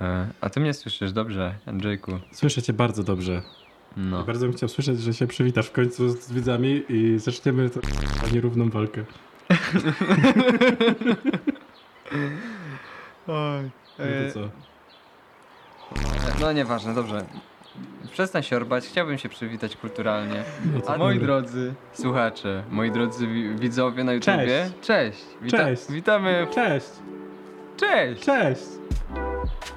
E, a ty mnie słyszysz dobrze, Andrzejku. Słyszę cię bardzo dobrze. No. Bardzo bym chciał słyszeć, że się przywitasz w końcu z widzami i zaczniemy to nierówną walkę. Oj. No to co? No nieważne, dobrze. Przestań się orbać, chciałbym się przywitać kulturalnie. No A moi drodzy słuchacze, moi drodzy wi- widzowie na YouTubie. Cześć. Wita- Cześć. Witamy. Cześć! Cześć. Cześć!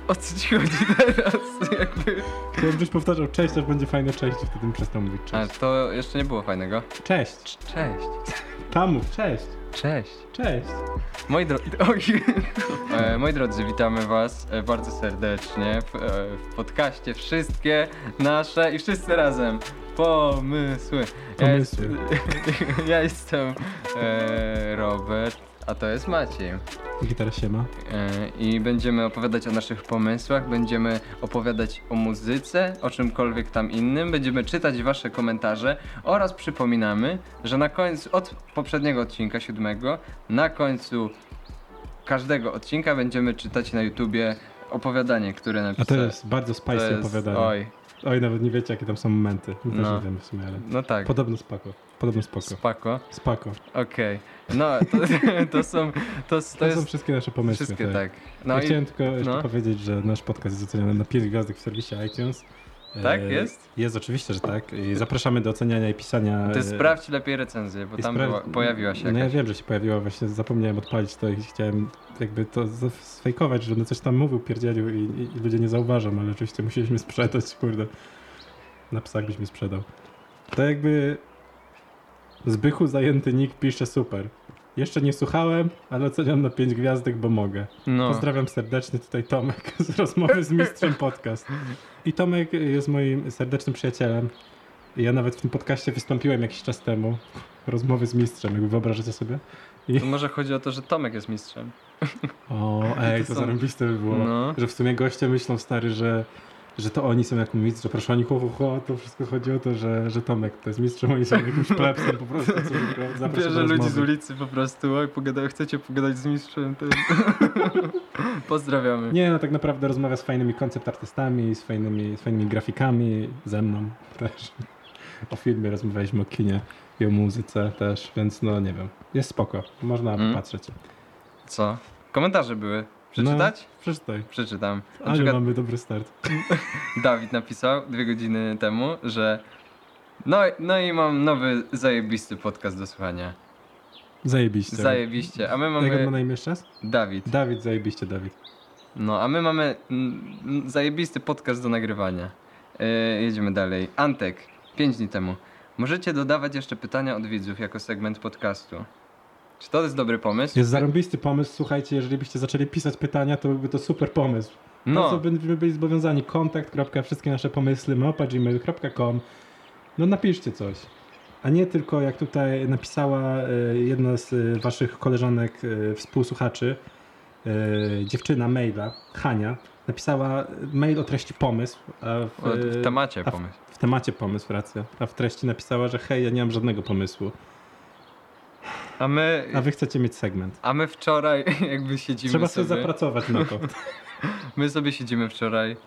O co ci chodzi teraz? Jakby... Żebyś powtarzał cześć, aż będzie fajne cześć i wtedy przestał mówić A cześć. to jeszcze nie było fajnego. Cześć! Cześć. Tam mów, cześć! Cześć. Cześć! Moi, dro- Oj. e, moi drodzy, witamy was e, bardzo serdecznie w, e, w podcaście Wszystkie nasze i wszyscy razem pomysły. Ja, jest, Pomysły. ja jestem e, Robert, a to jest Maciej. Gitara siema. E, I będziemy opowiadać o naszych pomysłach, będziemy opowiadać o muzyce, o czymkolwiek tam innym, będziemy czytać wasze komentarze oraz przypominamy, że na końcu, od poprzedniego odcinka, siódmego, na końcu każdego odcinka będziemy czytać na YouTubie opowiadanie, które A napisałem. to jest bardzo spicy To jest- opowiadanie. Oj, Oj, nawet nie wiecie, jakie tam są momenty. My też No. nie wiemy w sumie, ale... no tak, Podobno spoko. Podobno spoko. spoko, Spoko. okej. No, to, to są, to, to To, są jest wszystkie nasze pomysły. wszystkie tak. tak. No ja i chciałem tylko jeszcze no. powiedzieć, że nasz podcast jest oceniany na 5 gwiazdek w serwisie iTunes. Tak, E, jest? Jest, oczywiście, że tak. I zapraszamy do oceniania i pisania. ty e, sprawdź lepiej recenzję, bo tam była, pojawiła się No ja jakaś. wiem, że się pojawiła, właśnie zapomniałem odpalić to i chciałem jakby to sfejkować, że no coś tam mówił, pierdzielił i, i, i ludzie nie zauważą, ale oczywiście musieliśmy sprzedać, kurde. Na psach byśmy sprzedał. To jakby Zbychu zajęty nick pisze super. Jeszcze nie słuchałem, ale oceniam na 5 gwiazdek, bo mogę. No. Pozdrawiam serdecznie, tutaj Tomek z rozmowy z mistrzem podcast. I Tomek jest moim serdecznym przyjacielem. Ja nawet w tym podcaście wystąpiłem jakiś czas temu. Rozmowy z mistrzem, jakby wyobrażacie sobie? To może chodzi o to, że Tomek jest mistrzem. O, ej, to to są- zarąbiste by było. No. Że w sumie goście myślą, stary, że, że to oni są jak mistrz, oni ho, ho, ho, to wszystko chodzi o to, że, że Tomek to jest mistrzem, oni są jakimś plebsem po prostu, co Bierze ludzi z ulicy po prostu, oj, pogada, chcecie pogadać z mistrzem, to... Pozdrawiamy. Nie, no tak naprawdę rozmawia z fajnymi koncept artystami, z fajnymi, z fajnymi grafikami, ze mną też. O filmie rozmawialiśmy, o kinie i o muzyce też, więc no nie wiem. Jest spoko, można Mm. popatrzeć. Co? Komentarze były. Przeczytać? No, przeczytaj. Przeczytam. Na Ale przykład mamy dobry start. Dawid napisał dwie godziny temu, że no, no i mam nowy zajebisty podcast do słuchania. Zajebiście. Zajebiście. A my Jak on ma mamy... na imię jeszcze raz? Dawid. Dawid, zajebiście Dawid. No, a my mamy zajebisty podcast do nagrywania. Yy, jedziemy dalej. Antek, 5 dni temu. Możecie dodawać jeszcze pytania od widzów jako segment podcastu. Czy to jest dobry pomysł? Jest zarąbisty pomysł, słuchajcie, jeżeli byście zaczęli pisać pytania, to byłby to super pomysł. No. No, co będziemy byli zobowiązani, kontakt, wszystkie nasze pomysły, małpa gmail.com. No napiszcie coś. A nie tylko jak tutaj napisała e, jedna z e, waszych koleżanek, e, współsłuchaczy, dziewczyna maila, Hania, napisała mail o treści pomysł, w, w temacie a w- pomysł. w temacie pomysł, racja, a w treści napisała, że hej, ja nie mam żadnego pomysłu, A my, a wy chcecie mieć segment. a my wczoraj jakby siedzimy Trzeba sobie sobie, zapracować na to. my sobie siedzimy wczoraj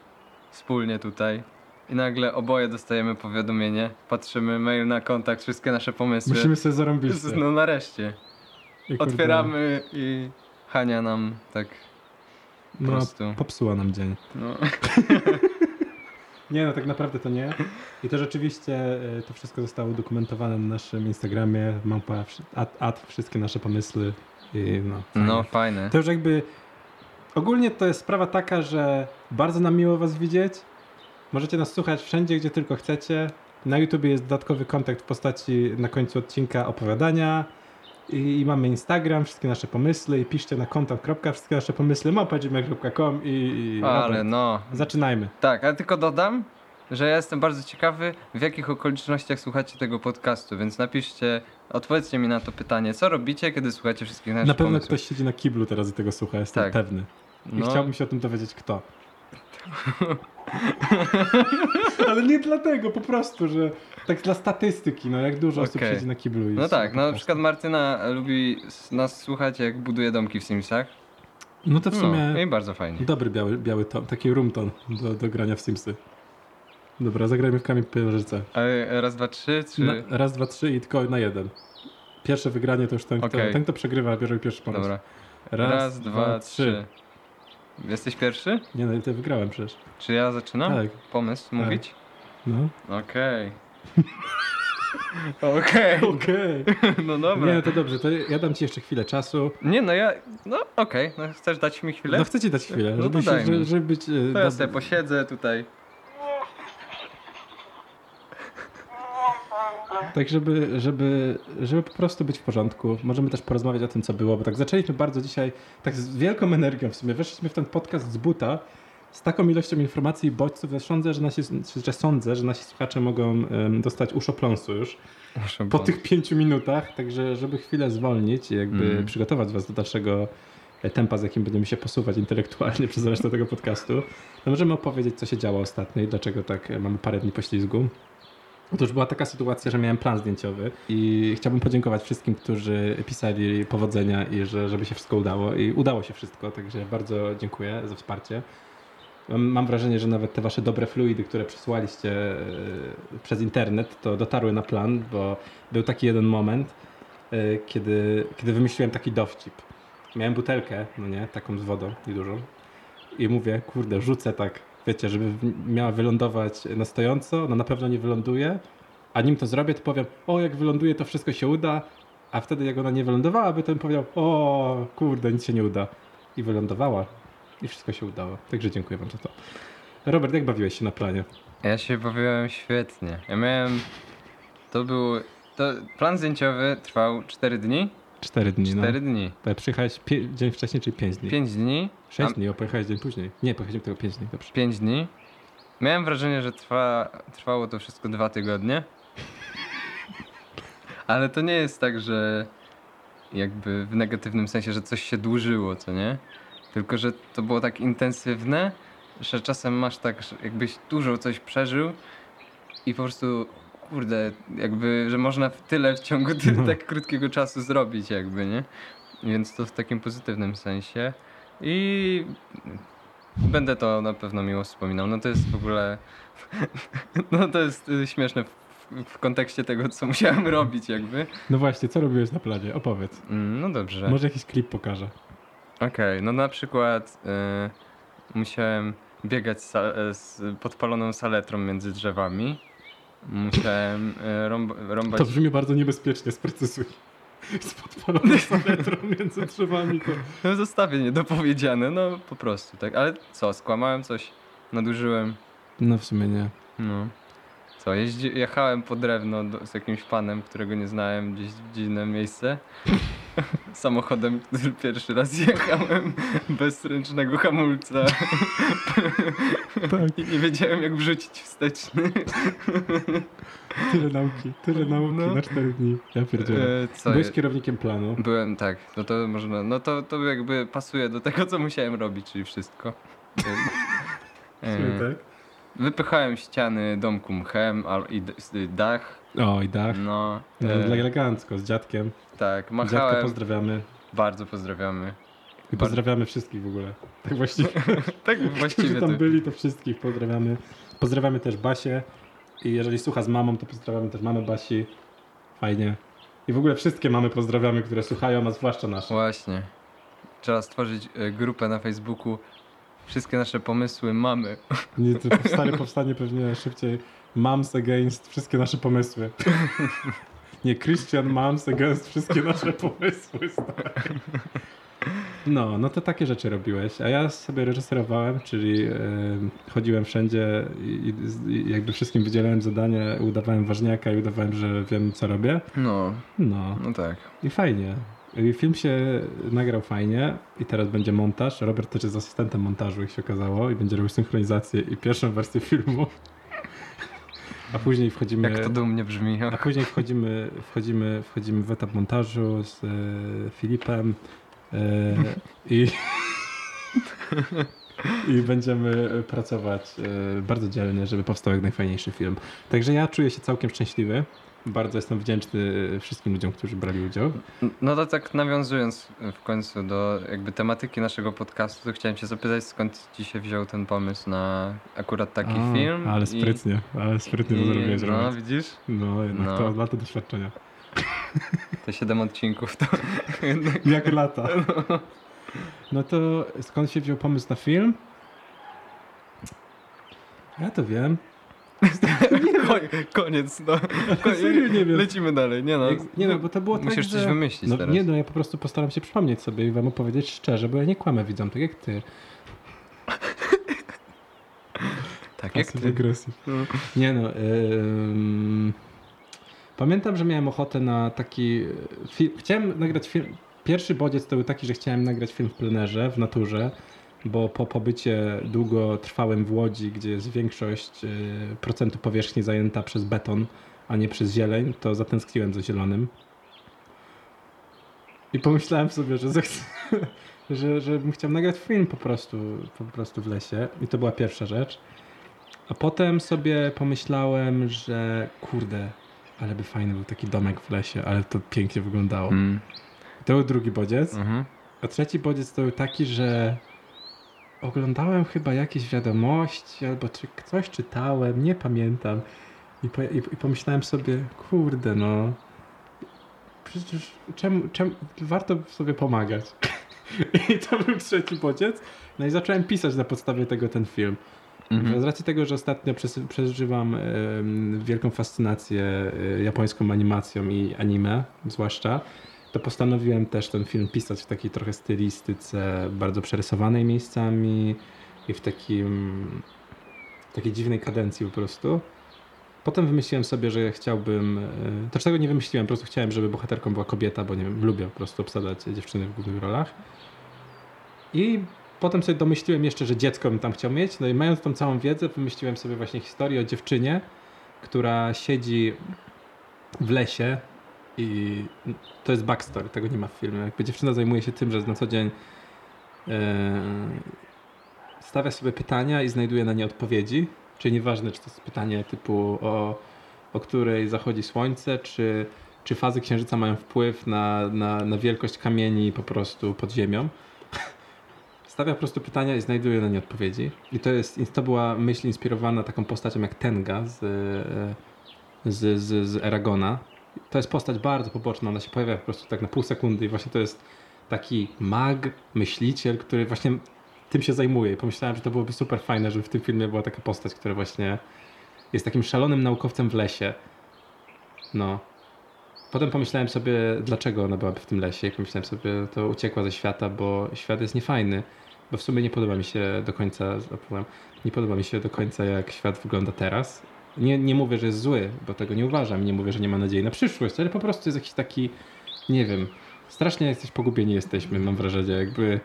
wspólnie tutaj i nagle oboje dostajemy powiadomienie, patrzymy mail na kontakt, wszystkie nasze pomysły. Musimy sobie zarąbić. No nareszcie. I Otwieramy i Hania nam tak po No, prostu. popsuła nam dzień. No. Nie, no tak naprawdę to nie. I to rzeczywiście e, to wszystko zostało udokumentowane na naszym Instagramie. Małpa, ad, ad wszystkie nasze pomysły. I no, fajnie. no fajne. To już jakby. Ogólnie to jest sprawa taka, że bardzo nam miło Was widzieć. Możecie nas słuchać wszędzie, gdzie tylko chcecie. Na YouTube jest dodatkowy kontakt w postaci na końcu odcinka opowiadania. I, i mamy Instagram, wszystkie nasze pomysły. I piszcie na kontakt, kropka, wszystkie nasze pomysły małpa.gmail.com i, i Ale no. Zaczynajmy. Tak, ale tylko dodam, że ja jestem bardzo ciekawy, w jakich okolicznościach słuchacie tego podcastu, więc napiszcie, odpowiedzcie mi na to pytanie, co robicie, kiedy słuchacie wszystkich naszych Na pewno pomysłów? ktoś siedzi na kiblu teraz i tego słucha, jestem Tak. pewny. I No, chciałbym się o tym dowiedzieć kto. Ale nie dlatego, po prostu, że tak dla statystyki, no jak dużo osób Okej. siedzi na kiblu. No tak, no na przykład Martyna lubi nas słuchać, jak buduje domki w Simsach. No to w sumie No, I bardzo fajnie. dobry biały, biały ton, taki room ton do, do grania w Simsy. Dobra, zagrajmy w kamień księżyca. Ale raz, dwa, trzy, czy... Na, raz, dwa, trzy i tylko na jeden. Pierwsze wygranie to już ten, kto, Okej. ten kto przegrywa, bierze pierwszy pomysł. Dobra. Raz, dwa, trzy. Jesteś pierwszy? Nie no, ty wygrałem przecież. Czy ja zaczynam? Tak. Pomysł mówić? No. Okej. Okej. Okej. No dobra. Nie, Nie, no to dobrze, to ja dam ci jeszcze chwilę czasu. no ja... No okej, no chcesz dać mi chwilę? No chcę ci dać chwilę, No to żeby, się, daj mi. żeby, być... e, to ja sobie posiedzę tutaj. Tak, żeby, żeby, żeby po prostu być w porządku. Możemy też porozmawiać o tym, co było, bo tak zaczęliśmy bardzo dzisiaj, tak z wielką energią w sumie. Weszliśmy w ten podcast z buta, z taką ilością informacji i bodźców, że sądzę, że nasi, że sądzę, że nasi słuchacze mogą em, dostać uszopląsu już po tych pięciu minutach, także żeby chwilę zwolnić i jakby Mhm. przygotować was do dalszego e, tempa, z jakim będziemy się posuwać intelektualnie przez resztę tego podcastu, to możemy opowiedzieć, co się działo ostatnio i dlaczego tak e, mamy parę dni poślizgu. Otóż była taka sytuacja, że miałem plan zdjęciowy i chciałbym podziękować wszystkim, którzy pisali powodzenia i że, żeby się wszystko udało. I udało się wszystko, także bardzo dziękuję za wsparcie. Mam, wrażenie, że nawet te wasze dobre fluidy, które przysłaliście e, przez internet, to dotarły na plan, bo był taki jeden moment, e, kiedy, kiedy wymyśliłem taki dowcip. Miałem butelkę, no nie, taką z wodą niedużą i mówię, kurde, rzucę tak, wiecie, żeby miała wylądować na stojąco, ona na pewno nie wyląduje, a nim to zrobię, to powiem, o, jak wyląduje, to wszystko się uda, a wtedy jak ona nie wylądowała, by ten powiedział, o, kurde, nic się nie uda. I wylądowała i wszystko się udało. Także dziękuję wam za to. Robert, jak bawiłeś się na planie? Ja się bawiłem świetnie. Ja miałem... To był... To plan zdjęciowy trwał 4 dni? Cztery dni, 4 no. dni. Ale Przyjechałeś pie- dzień wcześniej, czyli pięć dni? 5 dni. Sześć dni, o, pojechałeś dzień później. Nie, pojechaliśmy tego pięć dni, dobrze. 5 dni. Miałem wrażenie, że trwa, trwało to wszystko dwa tygodnie. Ale to nie jest tak, że jakby w negatywnym sensie, że coś się dłużyło, co nie? Tylko, że to było tak intensywne, że czasem masz tak, jakbyś dużo coś przeżył i po prostu, kurde, jakby, że można tyle w ciągu No. tak krótkiego czasu zrobić jakby, nie? Więc to w takim pozytywnym sensie. I Będę to na pewno miło wspominał. No to jest w ogóle. No to jest y, śmieszne w, kontekście tego, co musiałem robić, jakby. No właśnie, co robiłeś na planie? Opowiedz. Mm, No dobrze. Może jakiś klip pokażę. Okej, no na przykład y, musiałem biegać z podpaloną saletrą między drzewami. Musiałem y, rąb, rąbać. To brzmi bardzo niebezpiecznie, sprecyzuj. Z podpaloną saletrą między drzewami. To... No zostawię niedopowiedziane, no po prostu tak. Ale co, skłamałem coś, nadużyłem. No w sumie nie. No. Co, jeździ, jechałem po drewno do, z jakimś panem, którego nie znałem, gdzieś w dziwne miejsce. Samochodem, który pierwszy raz jechałem bez ręcznego hamulca Tak, i nie wiedziałem jak wrzucić wsteczny. tyle nauki, tyle nauki No. na cztery dni. Ja pierdzielę. E, co, Byłeś kierownikiem planu. byłem, tak, no to można, no to, to jakby pasuje do tego, co musiałem robić, czyli wszystko. E, tak? Wypychałem ściany domku mchem i dach. O, i dach. No, No, e, elegancko, z dziadkiem. tak, Dziadka machałem. pozdrawiamy. Bardzo pozdrawiamy. I pozdrawiamy wszystkich w ogóle. Tak właściwie. Tak Którzy właściwie tam to. byli, to wszystkich pozdrawiamy. Pozdrawiamy też Basię. I jeżeli słucha z mamą, to pozdrawiamy też mamę Basi. Fajnie. I w ogóle wszystkie mamy pozdrawiamy, które słuchają, a zwłaszcza nasze. Właśnie. Trzeba stworzyć e, grupę na Facebooku. Wszystkie nasze pomysły mamy. Nie, to powstanie, powstanie pewnie szybciej. Moms against wszystkie nasze pomysły. Nie, Christian Moms against wszystkie nasze pomysły. stary. No, no to takie rzeczy robiłeś. A ja sobie reżyserowałem, czyli e, chodziłem wszędzie i, i jakby wszystkim wydzielałem zadanie, udawałem ważniaka i udawałem, że wiem co robię. No, No no tak. i fajnie. I film się nagrał fajnie i teraz będzie montaż. Robert też jest asystentem montażu, jak się okazało, i będzie robił synchronizację i pierwszą wersję filmu. A później wchodzimy. Jak to dumnie brzmi. A później wchodzimy, wchodzimy, wchodzimy w etap montażu z e, Filipem i, i będziemy pracować e, bardzo dzielnie, żeby powstał jak najfajniejszy film. Także ja czuję się całkiem szczęśliwy. Bardzo jestem wdzięczny wszystkim ludziom, którzy brali udział. No to tak nawiązując w końcu do jakby tematyki naszego podcastu, to chciałem cię zapytać, skąd ci się wziął ten pomysł na akurat taki A, film? Ale i- sprytnie, ale sprytnie to i- zrobiłeś. No Robert. widzisz? No, jednak No. to lata doświadczenia. Te 7 odcinków to Jak lata. No to skąd się wziął pomysł na film? Ja to wiem. Koń- koniec, no. Serio nie wiem. Lecimy dalej, nie no. Nie no, bo to było tak, Musisz że... coś wymyślić no, teraz. Nie no, ja po prostu postaram się przypomnieć sobie i wam opowiedzieć szczerze, bo ja nie kłamę widzom, tak jak ty. Tak jak ty. No. Nie no. ym, Pamiętam, że miałem ochotę na taki film. Chciałem nagrać film. Pierwszy bodziec to był taki, że chciałem nagrać film w plenerze, w naturze, bo po pobycie długotrwałym w Łodzi, gdzie jest większość y, procentu powierzchni zajęta przez beton, a nie przez zieleń, to zatęskniłem za zielonym. I pomyślałem sobie, że zechcę, że, że bym chciał nagrać film po prostu, po prostu w lesie. I to była pierwsza rzecz. A potem sobie pomyślałem, że kurde, ale by fajny był taki domek w lesie, ale to pięknie wyglądało. Mm. To był drugi bodziec. Mhm. A trzeci bodziec to był taki, że oglądałem chyba jakieś wiadomości albo czy coś czytałem, nie pamiętam. I, po, i, i pomyślałem sobie, kurde no, przecież czemu, czemu, warto sobie pomagać. I to był trzeci bodziec. No i zacząłem pisać na podstawie tego ten film. Mhm. Z racji tego, że ostatnio przeżywam wielką fascynację e, japońską animacją i anime, zwłaszcza, to postanowiłem też ten film pisać w takiej trochę stylistyce bardzo przerysowanej miejscami i w takim takiej dziwnej kadencji po prostu. Potem wymyśliłem sobie, że chciałbym. e, Też tego nie wymyśliłem, po prostu chciałem, żeby bohaterką była kobieta, bo nie wiem, lubię po prostu obsadzać dziewczyny w głównych rolach. I potem sobie domyśliłem jeszcze, że dziecko bym tam chciał mieć. No i mając tą całą wiedzę, wymyśliłem sobie właśnie historię o dziewczynie, która siedzi w lesie i to jest backstory, tego nie ma w filmie. Jakby dziewczyna zajmuje się tym, że na co dzień e, stawia sobie pytania i znajduje na nie odpowiedzi. Czyli nieważne, czy to jest pytanie typu o, o której zachodzi słońce, czy, czy fazy księżyca mają wpływ na, na, na wielkość kamieni po prostu pod ziemią. Stawia po prostu pytania i znajduje na nie odpowiedzi. I to, jest, to była myśl inspirowana taką postacią jak Tenga z, e, z, z, z Eragona. To jest postać bardzo poboczna, ona się pojawia po prostu tak na pół sekundy i właśnie to jest taki mag, myśliciel, który właśnie tym się zajmuje. I pomyślałem, że to byłoby super fajne, żeby w tym filmie była taka postać, która właśnie jest takim szalonym naukowcem w lesie. No. Potem pomyślałem sobie, dlaczego ona byłaby w tym lesie i pomyślałem sobie, to uciekła ze świata, bo świat jest niefajny. Bo w sumie nie podoba mi się do końca, nie podoba mi się do końca, jak świat wygląda teraz. Nie, nie mówię, że jest zły, bo tego nie uważam. Nie mówię, że nie ma nadziei na przyszłość, ale po prostu jest jakiś taki, nie wiem, strasznie jesteś pogubieni jesteśmy, mam wrażenie, jakby,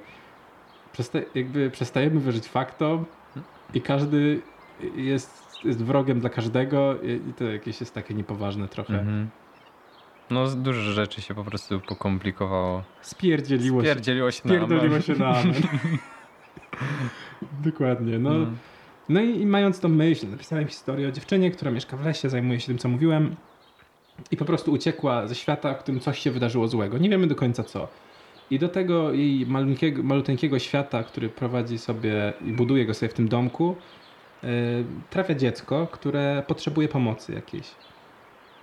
przesta jakby przestajemy wierzyć faktom i każdy jest, jest wrogiem dla każdego i, to jakieś jest takie niepoważne trochę. Mhm. No dużo rzeczy się po prostu pokomplikowało. Spierdzieliło się. Spierdzieliło się na amen. się na amen. Dokładnie. No, No. no i, i mając tą myśl, napisałem historię o dziewczynie, która mieszka w lesie, zajmuje się tym, co mówiłem i po prostu uciekła ze świata, w którym coś się wydarzyło złego. Nie wiemy do końca co. I do tego jej malutkiego, maluteńkiego świata, który prowadzi sobie i buduje go sobie w tym domku, yy, trafia dziecko, które potrzebuje pomocy jakiejś.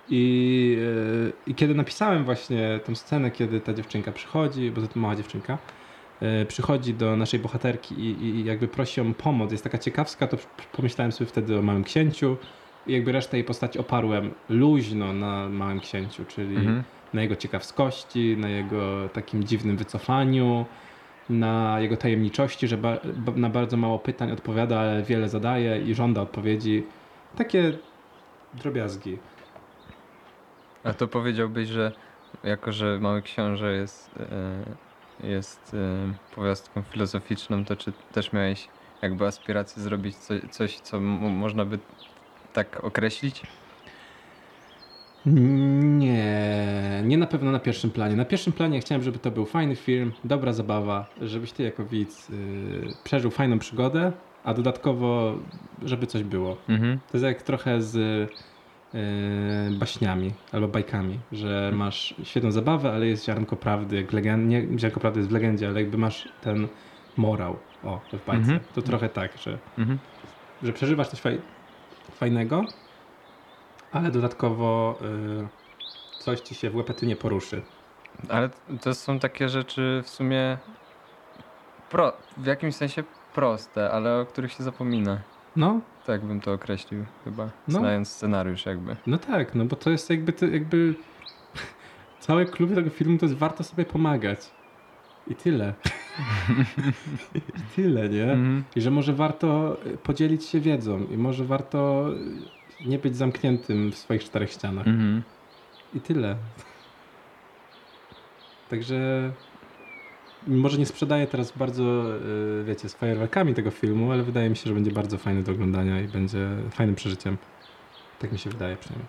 I, yy, I kiedy napisałem właśnie tę scenę, kiedy ta dziewczynka przychodzi, bo to mała dziewczynka, przychodzi do naszej bohaterki i, i jakby prosi o pomoc, jest taka ciekawska, to pomyślałem sobie wtedy o Małym Księciu i jakby resztę jej postaci oparłem luźno na Małym Księciu, czyli Mhm. na jego ciekawskości, na jego takim dziwnym wycofaniu, na jego tajemniczości, że ba na bardzo mało pytań odpowiada, ale wiele zadaje i żąda odpowiedzi. Takie drobiazgi. A to powiedziałbyś, że jako, że Mały Książę jest, e, jest e, powiastką filozoficzną, to czy też miałeś jakby aspirację zrobić co, coś, co można by tak określić? Nie, nie na pewno na pierwszym planie. Na pierwszym planie chciałem, żeby to był fajny film, dobra zabawa, żebyś ty jako widz yy, przeżył fajną przygodę, a dodatkowo, żeby coś było. Mhm. To jest jak trochę z baśniami albo bajkami, że masz świetną zabawę, ale jest ziarnko prawdy, jak legend, nie ziarnko prawdy jest w legendzie, ale jakby masz ten morał, o, w bajce. Mhm. To trochę tak, że, Mhm. że przeżywasz coś faj, fajnego, ale dodatkowo y, coś ci się w łepetynie nie poruszy. Ale to są takie rzeczy w sumie pro, w jakimś sensie proste, ale o których się zapomina. No, Tak bym to określił chyba, No. znając scenariusz jakby. no tak, no bo to jest jakby, to, jakby cały klub tego filmu to jest warto sobie pomagać. I tyle. I tyle, nie? Mhm. I że może warto y, podzielić się wiedzą i może warto y, nie być zamkniętym w swoich czterech ścianach. Mhm. I tyle. Także może nie sprzedaję teraz bardzo, y, wiecie, z fajerwerkami tego filmu, ale wydaje mi się, że będzie bardzo fajny do oglądania i będzie fajnym przeżyciem. Tak mi się wydaje przynajmniej.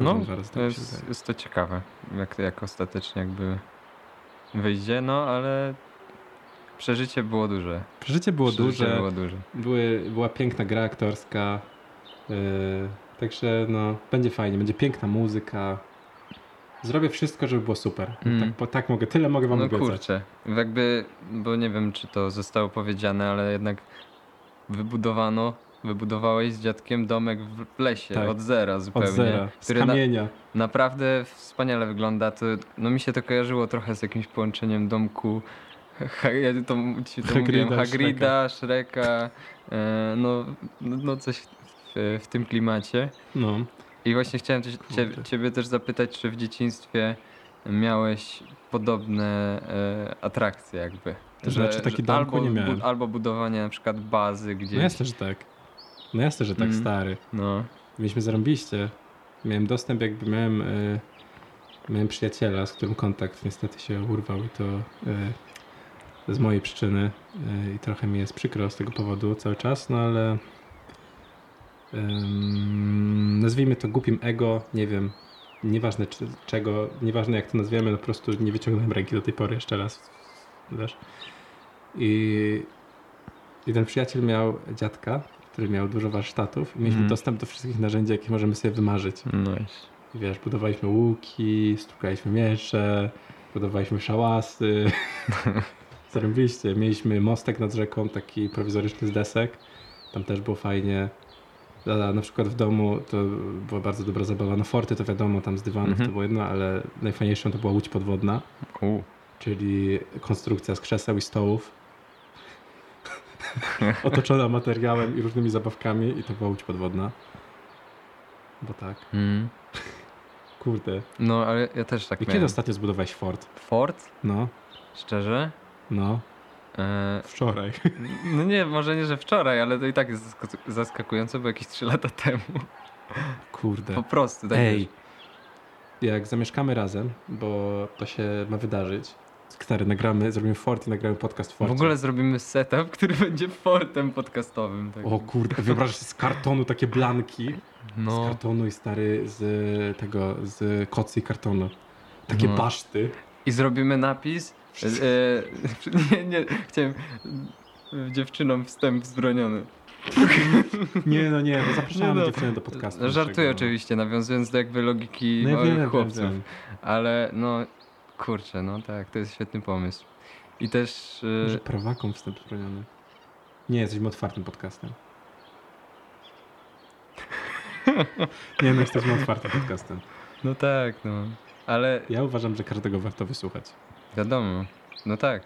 No, Powiem to tak się jest, jest to ciekawe, jak, jak ostatecznie jakby wyjdzie, no ale przeżycie było duże. Przeżycie było Przeżycie duże, Było duże. były, była piękna gra aktorska, y, także no, będzie fajnie, będzie piękna muzyka. Zrobię wszystko, żeby było super. Mm. Tak, bo tak mogę, tyle mogę wam No obiecać. kurczę, jakby, bo nie wiem czy to zostało powiedziane, ale jednak wybudowano, wybudowałeś z dziadkiem domek w lesie Tak. od zera zupełnie. Od zera, z który na, kamienia. naprawdę wspaniale wygląda. To, no mi się to kojarzyło trochę z jakimś połączeniem domku ha, ja to, ci to Hagrida, mówiłem, Hagrida, Shreka, e, no, no, no coś w, w tym klimacie. No. I właśnie chciałem też, cie, Kurde. ciebie też zapytać, czy w dzieciństwie miałeś podobne e, atrakcje jakby? To znaczy taki domku albo, nie miałem. albo budowanie na przykład bazy gdzieś. No jasne, że tak. No jasne, że tak, Mm. stary. No. Mieliśmy zarąbiście. Miałem dostęp, jakby miałem, y, miałem przyjaciela, z którym kontakt niestety się urwał i to y, z mojej przyczyny y, i trochę mi jest przykro z tego powodu cały czas, no ale nazwijmy to głupim ego, nie wiem, nieważne czy, czego, nieważne jak to nazwiemy, no po prostu nie wyciągnąłem ręki do tej pory jeszcze raz, wiesz. I, ten przyjaciel miał dziadka, który miał dużo warsztatów i mieliśmy Mhm. dostęp do wszystkich narzędzi, jakie możemy sobie wymarzyć. Nice. I wiesz, budowaliśmy łuki, stukaliśmy miecze, budowaliśmy szałasy. Zarobiliście. Mieliśmy mostek nad rzeką, taki prowizoryczny z desek. Tam też było fajnie. A na przykład w domu to była bardzo dobra zabawa. No forty to wiadomo, tam z dywanów Mhm. to było jedno, ale najfajniejszą to była łódź podwodna, U. czyli konstrukcja z krzeseł i stołów. Otoczona materiałem i różnymi zabawkami i to była łódź podwodna. Bo tak. Mm. Kurde. No, ale ja też tak I kiedy miałem. ostatnio zbudowałeś fort? Fort? No, Szczerze? no, wczoraj. no nie, może nie, że wczoraj, ale to i tak jest zask- zaskakujące, bo jakieś 3 lata temu. Kurde. Po prostu, tak Ej, wiesz. jak zamieszkamy razem, bo to się ma wydarzyć. Stary, nagramy, zrobimy fort i nagramy podcast w W ogóle zrobimy setup, który będzie fortem podcastowym. Tak. O kurde, wyobrażasz z kartonu takie blanki. Z no, kartonu i stary z tego, z kocy i kartonu. Takie No. baszty. i zrobimy napis. E, e, nie, nie, chciałem. e, Dziewczynom wstęp wzbroniony. Nie, no nie, bo zapraszamy no. dziewczyny do podcastu. Żartuję naszego. oczywiście, nawiązując do jakby logiki No małych wiem, wiem, chłopców. wiem. Ale no, kurczę, no tak, to jest świetny pomysł. I też. e, Może prawakom wstęp wzbroniony. Nie, jesteśmy otwartym podcastem. Nie, no jesteśmy otwartym podcastem. no tak, no. Ale Ja uważam, że każdego warto wysłuchać. Wiadomo, no tak.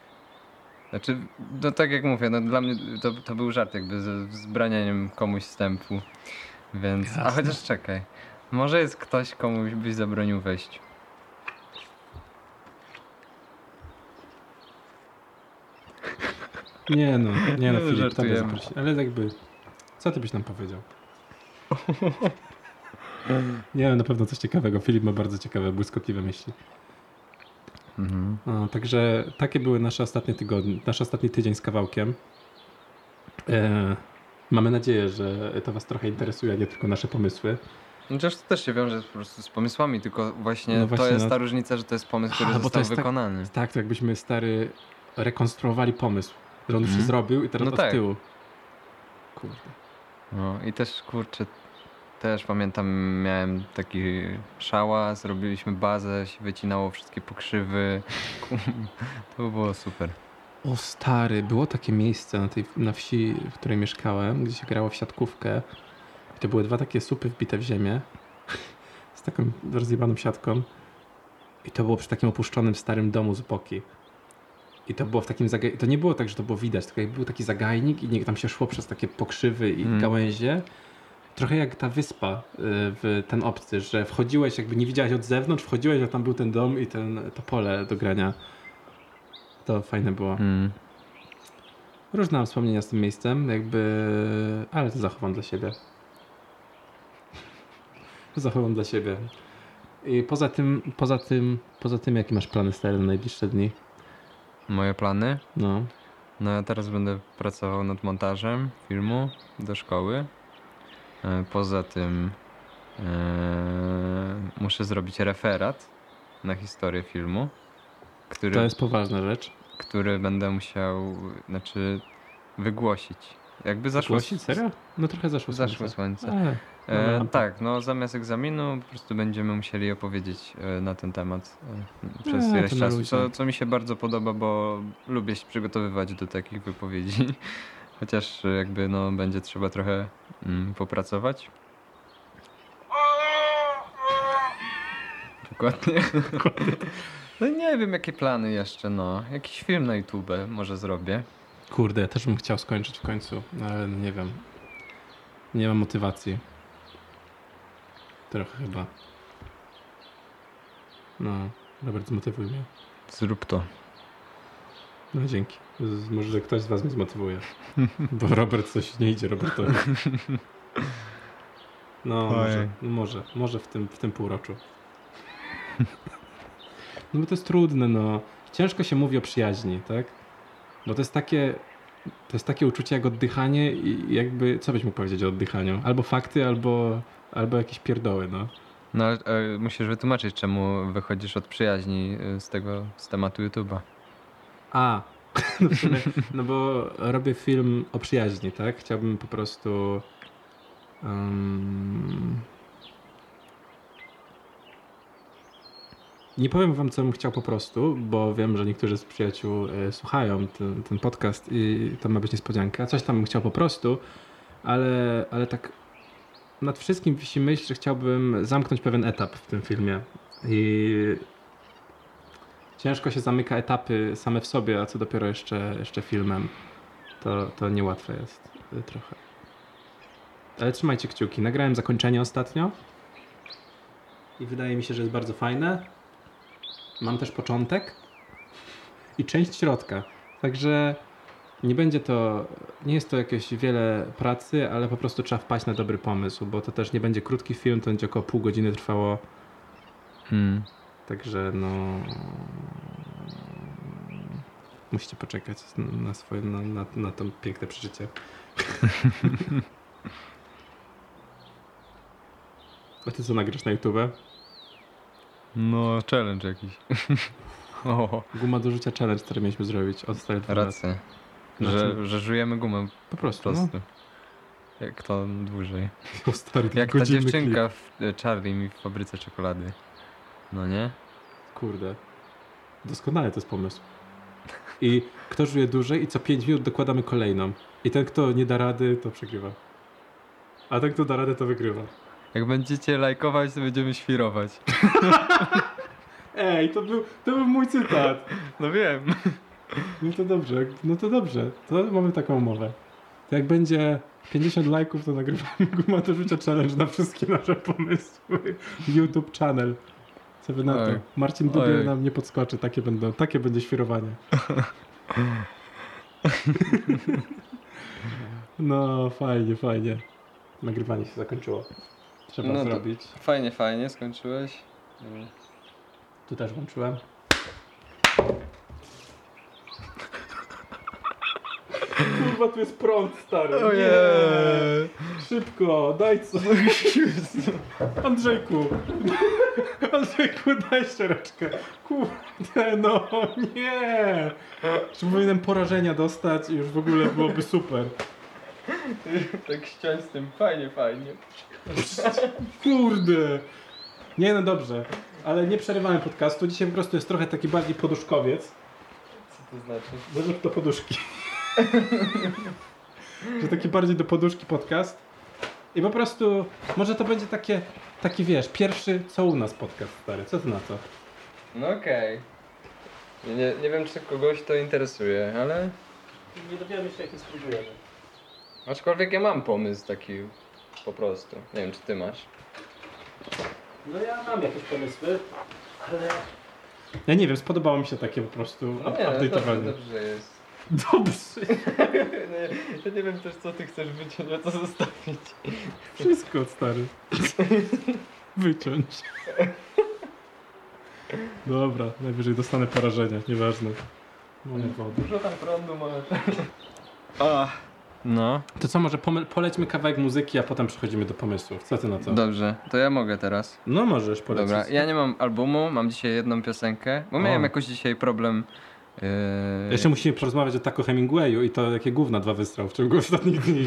Znaczy, no tak jak mówię, no dla mnie to, to był żart jakby ze wzbranianiem komuś wstępu. Więc, a Jasne. chociaż czekaj, może jest ktoś, komuś byś zabronił wejść. Nie no, nie no, No, Filip, tobie zaprosi. Ale jakby, co ty byś nam powiedział? Nie wiem, na pewno coś ciekawego. Filip ma bardzo ciekawe, błyskotliwe myśli. Mhm. No, także takie były nasze ostatnie tygodnie, nasz ostatni tydzień z kawałkiem. E, mamy nadzieję, że to was trochę interesuje, a nie tylko nasze pomysły. Chociaż to też się wiąże po prostu z pomysłami, tylko właśnie, No właśnie, to jest no. ta różnica, że to jest pomysł, który A, bo to został jest tak- wykonany. Tak, to jakbyśmy stary rekonstruowali pomysł, że on już się Mhm. zrobił i teraz No od tak. tyłu. Kurde. No i też kurczę, też pamiętam, miałem taki szała, zrobiliśmy bazę, się wycinało wszystkie pokrzywy. To było super. O stary, było takie miejsce na, tej, na wsi, w której mieszkałem, gdzie się grało w siatkówkę. I to były dwa takie supy wbite w ziemię z taką rozjebaną siatką. I to było przy takim opuszczonym starym domu z boki. I to było w takim zagaj... To nie było tak, że to było widać, tylko jakby był taki zagajnik i nie, tam się szło przez takie pokrzywy i Mm. gałęzie. Trochę jak ta wyspa y, w ten obcy, że wchodziłeś, jakby nie widziałeś od zewnątrz, wchodziłeś, a tam był ten dom i ten, to pole do grania. To fajne było. Mm. Różne mam wspomnienia z tym miejscem, jakby, ale to zachowam dla siebie. To zachowam dla siebie. I poza tym, poza tym, poza tym, jakie masz plany stare na najbliższe dni? Moje plany? No. No ja teraz będę pracował nad montażem filmu do szkoły. E, Poza tym e, muszę zrobić referat na historię filmu, który, To jest poważna rzecz. który będę musiał, znaczy wygłosić. Jakby zaszło, Głosić? Serio? No trochę zaszło zaszło słońce. słońce. E, Dobra. tak, no zamiast egzaminu po prostu będziemy musieli opowiedzieć e, na ten temat e, przez ileś czasu, co, co mi się bardzo podoba, bo lubię się przygotowywać do takich wypowiedzi, chociaż e, jakby no będzie trzeba trochę mm, popracować. Dokładnie. No nie wiem jakie plany jeszcze, no. Jakiś film na YouTube może zrobię. Kurde, ja też bym chciał skończyć w końcu, ale nie wiem. Nie mam motywacji. Trochę chyba. No, Robert, zmotywuj mnie. Zrób to. No dzięki. Może ktoś z was mnie zmotywuje. Bo Robert coś nie idzie Robertowi. No może, Ojej. no może, może w tym, w tym półroczu. No bo to jest trudne, no. Ciężko się mówi o przyjaźni, tak? Bo to jest takie, to jest takie uczucie jak oddychanie i jakby, co byś mógł powiedzieć o oddychaniu? Albo fakty, albo, albo jakieś pierdoły, no. No ale e, musisz wytłumaczyć, czemu wychodzisz od przyjaźni e, z tego, z tematu YouTube'a. A, no, sumie, no bo robię film o przyjaźni, tak? Chciałbym po prostu. em, Nie powiem wam, co bym chciał po prostu, bo wiem, że niektórzy z przyjaciół e, słuchają ten, ten podcast i to ma być niespodzianka. Coś tam bym chciał po prostu, ale, ale tak nad wszystkim wisi myśl, że chciałbym zamknąć pewien etap w tym filmie. I ciężko się zamyka etapy same w sobie, a co dopiero jeszcze, jeszcze filmem. To, to niełatwe jest y, trochę. Ale trzymajcie kciuki. Nagrałem zakończenie ostatnio. I wydaje mi się, że jest bardzo fajne. Mam też początek i część środka. Także nie będzie to, nie jest to jakieś wiele pracy, ale po prostu trzeba wpaść na dobry pomysł, bo to też nie będzie krótki film, to będzie około pół godziny trwało. Hmm. Także no. Musicie poczekać na swoje, na, na, na to piękne przeżycie. A ty co nagrasz na YouTube? No, challenge jakiś. o, Guma do rzucia challenge, który mieliśmy zrobić od stary dwa razy. rację. Znaczy- Że, że żujemy gumę Po prostu. No. Jak to dłużej. O, stary, Jak ta dziewczynka w e, Charlie mi w fabryce czekolady. No nie? Kurde. Doskonale to jest pomysł. I kto żuje dłużej i co 5 minut dokładamy kolejną. I ten, kto nie da rady, to przegrywa. A ten, kto da radę, to wygrywa. Jak będziecie lajkować, to będziemy świrować. Ej, to był, to był mój cytat. No wiem. No to dobrze, no to dobrze. To mamy taką umowę. To jak będzie 50 lajków, to nagrywamy Guma do Rzucia Challenge na wszystkie nasze pomysły. YouTube channel. Co wy na to? Marcin Dubiel nam nie podskoczy. Takie, będą, takie będzie świrowanie. no, fajnie, fajnie. Nagrywanie się zakończyło. Trzeba No zrobić. Fajnie, fajnie, skończyłeś. Tu też włączyłem. Kurwa, tu jest prąd, stary. Nie. Szybko, daj co. Andrzejku. Andrzejku, daj szczereczkę. Kurde, no nie. Czy powinienem porażenia dostać i już w ogóle byłoby super. tak ściąć z tym fajnie, fajnie. Kurde! Nie no dobrze, ale nie przerywamy podcastu. Dzisiaj po prostu jest trochę taki bardziej poduszkowiec. Co to znaczy? Może do poduszki. Że taki bardziej do poduszki podcast. I po prostu może to będzie takie, taki wiesz, pierwszy co u nas podcast stary. Co ty na to? No okej. Nie, nie, nie wiem czy kogoś to interesuje, ale Nie dowiemy się jakie spróbujemy. aczkolwiek ja mam pomysł taki po prostu. Nie wiem czy ty masz. No ja mam jakieś pomysły, ale... Ja nie wiem, spodobało mi się takie po prostu No up- nie, no dobrze, update'owanie. dobrze jest. Dobrze. nie, ja nie wiem też co ty chcesz wyciąć, a co zostawić. Wszystko, stary. Wyciąć. Dobra, najwyżej dostanę porażenia, nieważne. Woda. Dużo tam prądu masz. A, no. To co, może pome- polećmy kawałek muzyki, a potem przechodzimy do pomysłów. Co ty na to? Dobrze, to ja mogę teraz. No możesz polecić. Dobra, ja nie mam albumu, mam dzisiaj jedną piosenkę, bo miałem jakoś dzisiaj problem. Yy, Jeszcze musimy porozmawiać o Taco Hemingwayu i to jakie gówna dwa wystrał w ciągu ostatnich dni.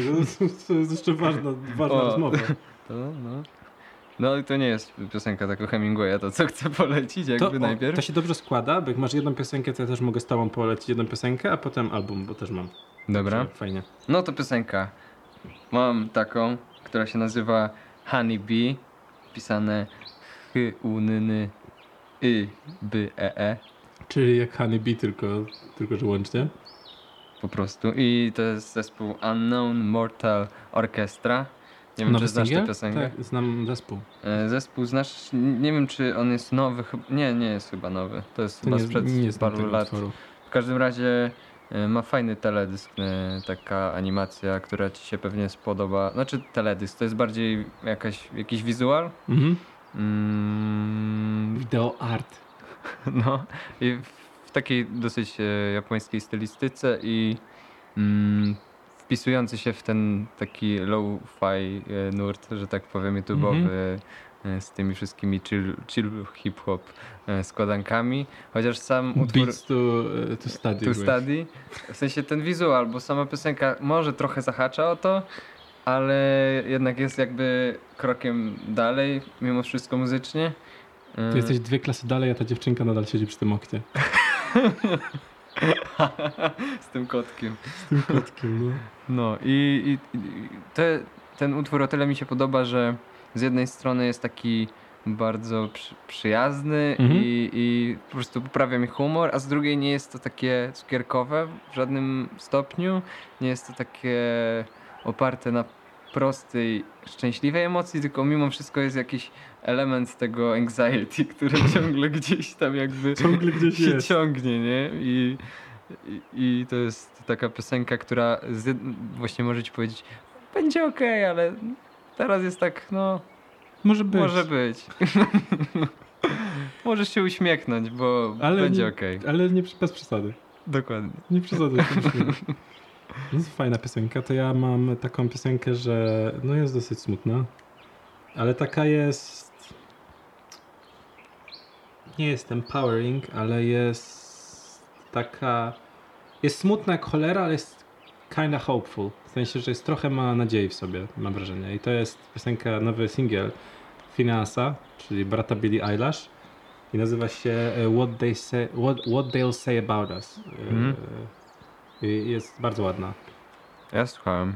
To jest jeszcze ważna, ważna O. rozmowa. to, no. no i to nie jest piosenka takiego Hemingwaya, to co chcę polecić jakby To, o, najpierw. to się dobrze składa, bo jak masz jedną piosenkę, to ja też mogę z tobą polecić jedną piosenkę, a potem album, bo też mam. Dobra. Fajnie. No to piosenka. Mam taką, która się nazywa Honey Bee, pisane h u n n y b e e Czyli jak Honey Bee, tylko, tylko że łącznie. po prostu. I to jest zespół Unknown Mortal Orchestra. Nie wiem, Nowy czy znasz tę piosenkę. Tak, znam zespół. E, Zespół znasz? Nie wiem, czy on jest nowy. Nie, nie jest chyba nowy. To jest To chyba nie, sprzed nie paru lat. utworu. W każdym razie e, ma fajny teledysk, e, taka animacja, która ci się pewnie spodoba. Znaczy teledysk, to jest bardziej jakaś, jakiś wizual. Mhm. Mm, Video art. no i w takiej dosyć e, japońskiej stylistyce i mm, wpisujący się w ten taki low-fi e, nurt, że tak powiem, YouTube'owy e, z tymi wszystkimi chill, chill hip-hop składankami. Chociaż sam utwór... Beats to, to study. To study. W sensie ten wizual, bo sama piosenka może trochę zahacza o to, ale jednak jest jakby krokiem dalej, mimo wszystko muzycznie. Y, Ty jesteś dwie klasy dalej, a ta dziewczynka nadal siedzi przy tym oknie. Z tym kotkiem. Z tym kotkiem, no. No i, i, i te, ten utwór o tyle mi się podoba, że z jednej strony jest taki bardzo przy, przyjazny Mhm. i, i po prostu poprawia mi humor, a z drugiej nie jest to takie cukierkowe w żadnym stopniu. Nie jest to takie oparte na prostej, szczęśliwej emocji, tylko mimo wszystko jest jakiś element tego anxiety, który ciągle gdzieś tam jakby Ciągle gdzieś się jest. ciągnie, nie? I, i, I to jest taka piosenka, która z, właśnie możecie powiedzieć, będzie okej, ale teraz jest tak, no, Może być. może być. Możesz się uśmiechnąć, bo Ale będzie okej. Ale nie bez przesady. Dokładnie. Nie przesadzaj. No fajna piosenka. To ja mam taką piosenkę, że no jest dosyć smutna, ale taka jest... Nie jest empowering, ale jest taka... Jest smutna jak cholera, ale jest kinda hopeful. W sensie, że jest trochę ma nadziei w sobie, mam wrażenie. I to jest piosenka, nowy singiel Phineasa, czyli brata Billie Eilish. I nazywa się e, What, They say, What, What They'll Say About Us. I Jest bardzo ładna. Ja słuchałem.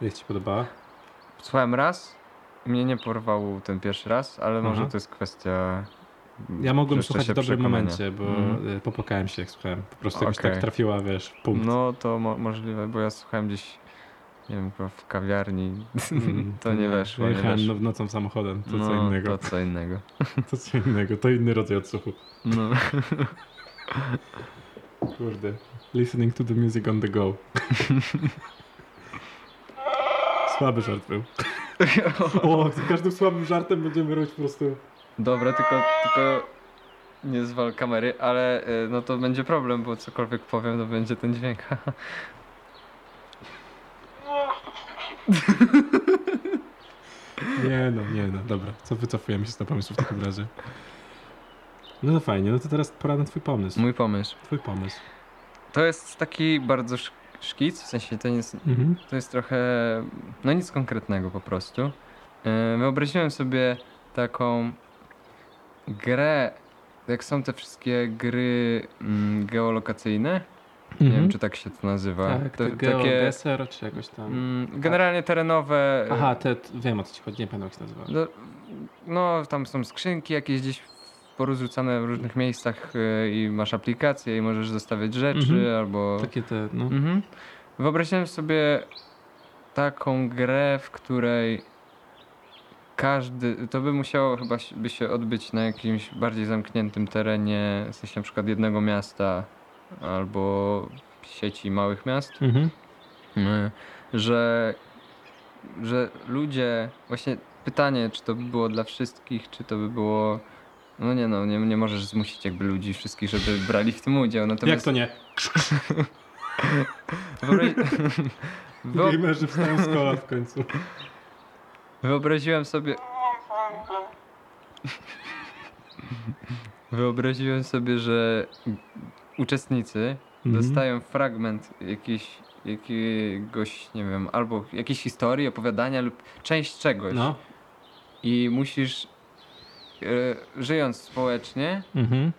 Jak ci podobała? Słuchałem raz, mnie nie porwał ten pierwszy raz, ale może Aha. to jest kwestia... Ja mogłem słuchać w dobrym momencie, bo e, popłakałem się jak słuchałem. Po prostu jakoś Okej. tak trafiła, wiesz, punkt. No to mo- możliwe, bo ja słuchałem gdzieś, nie wiem, w kawiarni. Mm, to nie weszło, nie Jechałem weszło. no- nocą samochodem, to co no, innego. To co innego. To co innego, to inny rodzaj odsłuchu. No. Kurde. Listening to the music on the go. Słaby żart był. O, z każdym słabym żartem będziemy robić po prostu... Dobra, tylko, tylko nie zwal kamery, ale y, no to będzie problem, bo cokolwiek powiem, to będzie ten dźwięk. Nie no, nie no, dobra. Co wycofujemy się z tego pomysłu w takim razie? No to fajnie, no to teraz pora na twój pomysł. Mój pomysł. Twój pomysł. To jest taki bardzo sz- szkic, w sensie to nie jest, Mhm. to jest trochę, no nic konkretnego po prostu. Yy, Wyobraziłem sobie taką grę, jak są te wszystkie gry mm, geolokacyjne. Nie wiem, czy tak się to nazywa. Mhm. Tak, To- GeoGuessr czy jakoś tam. mm, generalnie terenowe. Aha, te, wiem o co ci chodzi, nie pamiętam jak się nazywa. No, no, tam są skrzynki jakieś gdzieś porozrzucane w różnych miejscach yy, i masz aplikacje i możesz zostawiać rzeczy Mhm. albo... Takie te, no. Mhm. Wyobraziłem sobie taką grę, w której każdy, to by musiało chyba się- by się odbyć na jakimś bardziej zamkniętym terenie, w sensie na przykład jednego miasta albo sieci małych miast, Mhm. y, że, że ludzie, właśnie pytanie, czy to by było dla wszystkich, czy to by było, no nie no, nie, nie możesz zmusić jakby ludzi wszystkich, żeby brali w tym udział, Jak natomiast to nie? wyobraź... Wyob... Gamerzy wstają z kolan w końcu. Wyobraziłem sobie. Wyobraziłem sobie, że uczestnicy Mhm. dostają fragment jakiejś, jakiegoś, nie wiem, albo jakiejś historii, opowiadania lub część czegoś. No. I musisz, żyjąc społecznie, Mhm.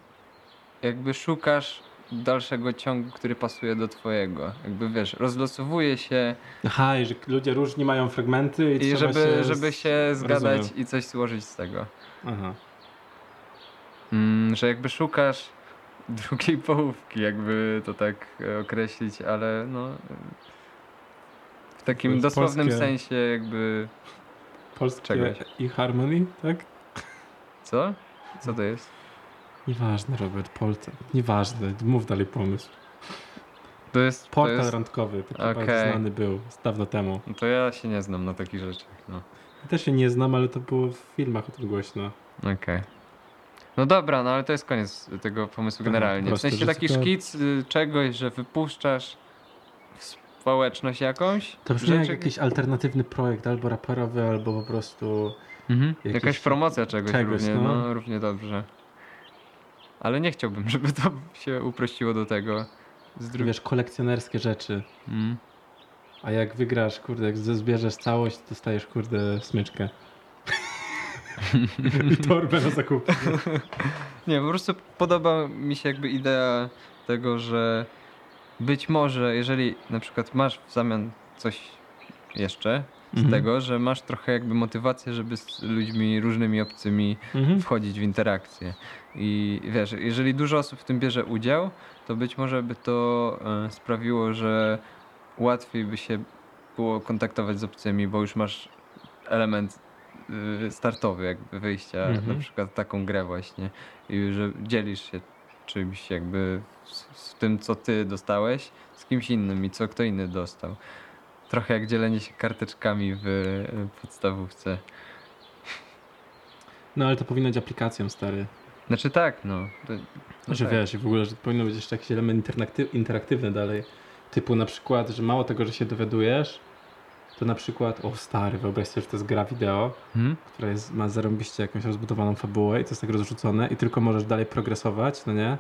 jakby szukasz dalszego ciągu, który pasuje do twojego. Jakby wiesz, rozlosowuje się Aha, i że ludzie różni mają fragmenty i, i żeby, się... żeby się zgadać Rozumiem. i coś złożyć z tego. Aha. Mm, że jakby szukasz drugiej połówki, jakby to tak e, określić, ale no w takim dosłownym polskie. sensie jakby Polskie Czegoś. i Harmony, tak? Co? Co to jest? Nieważne, Robert, Polce. Nieważne, mów dalej pomysł. To jest, to Portal jest randkowy, taki Okej. bardzo znany był z dawno temu. no to ja się nie znam na takich rzeczach, no. Ja też się nie znam, ale to było w filmach o tym głośno. Okej. No dobra, no ale to jest koniec tego pomysłu Aha, generalnie. po W sensie taki szkic y, czegoś, że wypuszczasz społeczność jakąś. To brzmi jak rzeczy- jakiś alternatywny projekt, albo raperowy, albo po prostu... Mhm. Jakiś- Jakaś promocja czegoś, czegoś, równie, no. no. równie dobrze. Ale nie chciałbym, żeby to się uprościło do tego. Z drugiej Wiesz, kolekcjonerskie rzeczy. mm. A jak wygrasz, kurde, jak zbierzesz całość, dostajesz, kurde, smyczkę. I torbę na zakupy. Nie, po prostu podoba mi się jakby idea tego, że być może, jeżeli na przykład masz w zamian coś jeszcze z Mhm. tego, że masz trochę jakby motywację, żeby z ludźmi różnymi obcymi Mhm. wchodzić w interakcję. I wiesz, jeżeli dużo osób w tym bierze udział, to być może by to e, sprawiło, że łatwiej by się było kontaktować z obcymi, bo już masz element y, startowy jakby wyjścia, Mhm. na przykład taką grę właśnie i że dzielisz się czymś jakby z, z tym, co ty dostałeś z kimś innym i co kto inny dostał. Trochę jak dzielenie się karteczkami w podstawówce. No ale to powinno być aplikacją, stary. Znaczy tak, no. To, no Znaczy tak. wiesz, w ogóle, że powinno być jeszcze jakiś element interakty- interaktywny dalej. Typu na przykład, że mało tego, że się dowiadujesz, to na przykład, o stary, wyobraź sobie, że to jest gra wideo, Hmm? która jest, ma zarąbiście jakąś rozbudowaną fabułę i to jest tak rozrzucone i tylko możesz dalej progresować, no nie?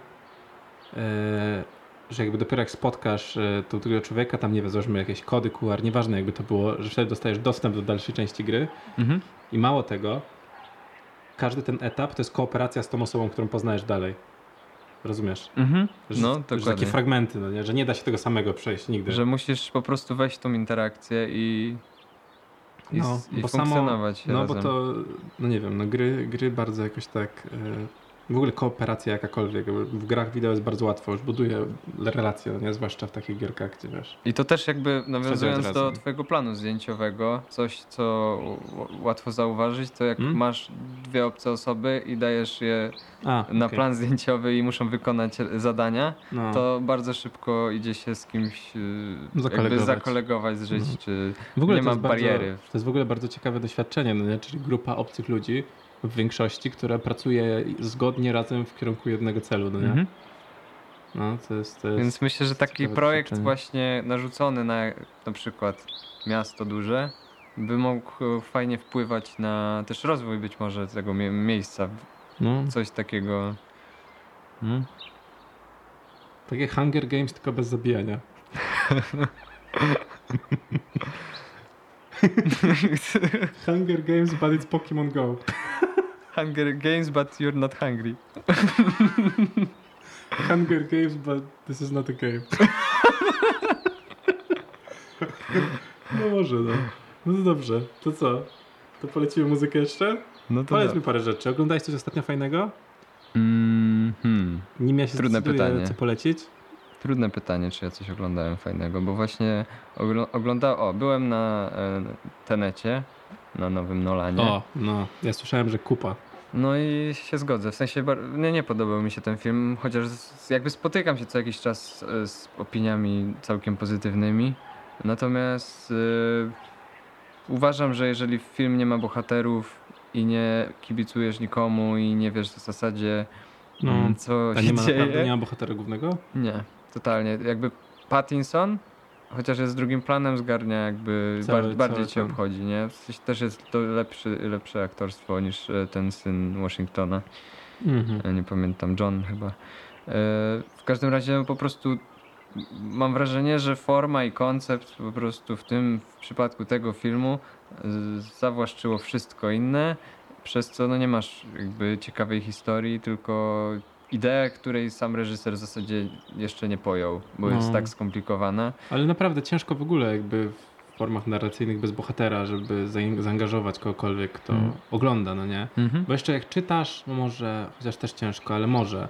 Eee, że jakby dopiero jak spotkasz e, tą drugiego człowieka, tam nie wiem, załóżmy jakieś kody QR, nieważne jakby to było, że wtedy dostajesz dostęp do dalszej części gry Mhm. i mało tego, każdy ten etap to jest kooperacja z tą osobą, którą poznajesz dalej. Rozumiesz? Mhm. Że, No, że takie fragmenty, no nie? że nie da się tego samego przejść nigdy. Że musisz po prostu wejść w tą interakcję i, i, No, i bo samo- funkcjonować No razem. bo to, no nie wiem, no gry, gry bardzo jakoś tak, e, w ogóle kooperacja jakakolwiek, w grach wideo jest bardzo łatwo, już buduje relacje, no nie? zwłaszcza w takich gierkach, gdzie wiesz. I to też jakby nawiązując do twojego planu zdjęciowego, coś co łatwo zauważyć, to jak Hmm? masz dwie obce osoby i dajesz je A, na okej. plan zdjęciowy i muszą wykonać zadania, no. to bardzo szybko idzie się z kimś y, jakby Zakolegować. zakolegować, zżyć, Mhm. czy w ogóle nie ma jest bardzo, bariery. To jest w ogóle bardzo ciekawe doświadczenie, no nie? czyli grupa obcych ludzi w większości, która pracuje zgodnie razem w kierunku jednego celu, no nie? Mhm. No, to jest, to jest... Więc myślę, że taki projekt właśnie narzucony na na przykład miasto duże by mógł fajnie wpływać na też rozwój być może tego mie- miejsca. no, Coś takiego. Hmm? takie Hunger Games, tylko bez zabijania. Hunger Games, but it's Pokemon Go. Hunger Games, but you're not hungry. Hunger Games, but this is not a game. No może, no. No to dobrze. To co? To polecimy muzykę jeszcze? No to Poleć mi parę rzeczy. Oglądałeś coś ostatnio fajnego? Mm, hmm. Nim ja się Trudne pytanie. co polecić? Trudne pytanie, czy ja coś oglądałem fajnego, bo właśnie ogl- oglądałem, o, byłem na e, Tenecie, na nowym Nolanie. O, no. Ja słyszałem, że kupa. No i się zgodzę, w sensie nie, nie podobał mi się ten film, chociaż z, jakby spotykam się co jakiś czas e, z opiniami całkiem pozytywnymi. Natomiast e, uważam, że jeżeli film nie ma bohaterów i nie kibicujesz nikomu i nie wiesz w zasadzie No. co A się nie ma dzieje. naprawdę, nie ma bohatera głównego? Nie, totalnie. Jakby Pattinson, chociaż jest drugim planem, zgarnia jakby Cały- bar- bardziej cię obchodzi, nie? W sensie też jest to lepszy, lepsze aktorstwo niż e, ten syn Washingtona. Mhm. Nie pamiętam, John chyba. E, W każdym razie po prostu mam wrażenie, że forma i koncept po prostu w tym w przypadku tego filmu zawłaszczyło wszystko inne, przez co no nie masz jakby ciekawej historii, tylko ideę, której sam reżyser w zasadzie jeszcze nie pojął, bo jest No. tak skomplikowana. Ale naprawdę ciężko w ogóle jakby w formach narracyjnych bez bohatera, żeby zaangażować kogokolwiek, kto Mhm. ogląda, no nie? Bo jeszcze jak czytasz, no może, chociaż też ciężko, ale może.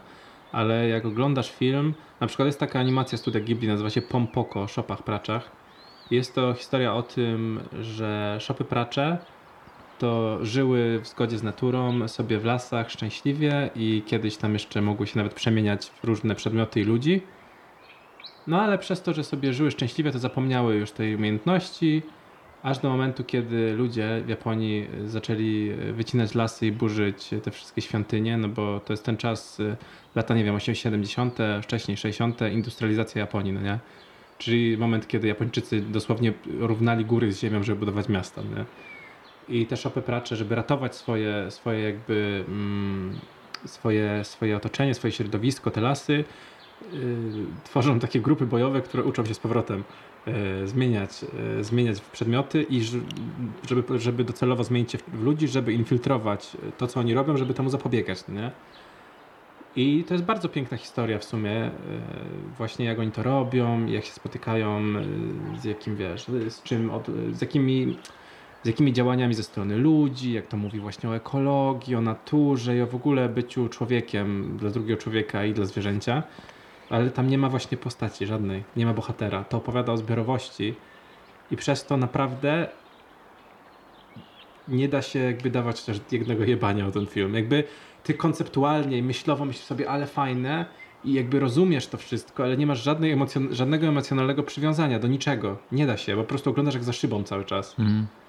Ale jak oglądasz film, na przykład jest taka animacja studia Ghibli, nazywa się Pompoko o szopach praczach. Jest to historia o tym, że szopy pracze to żyły w zgodzie z naturą, sobie w lasach szczęśliwie i kiedyś tam jeszcze mogły się nawet przemieniać w różne przedmioty i ludzi. No ale przez to, że sobie żyły szczęśliwie, to zapomniały już tej umiejętności, aż do momentu, kiedy ludzie w Japonii zaczęli wycinać lasy i burzyć te wszystkie świątynie, no bo to jest ten czas, y, lata, nie wiem, 80., 70., wcześniej 60., industrializacja Japonii, no nie? Czyli moment, kiedy Japończycy dosłownie równali góry z ziemią, żeby budować miasta, nie? I te szopy pracze, żeby ratować swoje, swoje jakby mm, swoje, swoje otoczenie, swoje środowisko, te lasy, yy, tworzą takie grupy bojowe, które uczą się z powrotem yy, zmieniać, yy, zmieniać przedmioty i żeby, żeby docelowo zmienić się w, ludzi, żeby infiltrować to, co oni robią, żeby temu zapobiegać, nie? I to jest bardzo piękna historia w sumie, yy, właśnie jak oni to robią, jak się spotykają, yy, z jakim, wiesz, z czym, od, z jakimi z jakimi działaniami ze strony ludzi, jak to mówi właśnie o ekologii, o naturze i o w ogóle byciu człowiekiem dla drugiego człowieka i dla zwierzęcia. Ale tam nie ma właśnie postaci żadnej, nie ma bohatera. To opowiada o zbiorowości i przez to naprawdę nie da się jakby dawać też jednego jebania o ten film. Jakby ty konceptualnie i myślowo myślisz sobie, ale fajne i jakby rozumiesz to wszystko, ale nie masz żadnej emocjon- żadnego emocjonalnego przywiązania do niczego. Nie da się, po prostu oglądasz jak za szybą cały czas. I,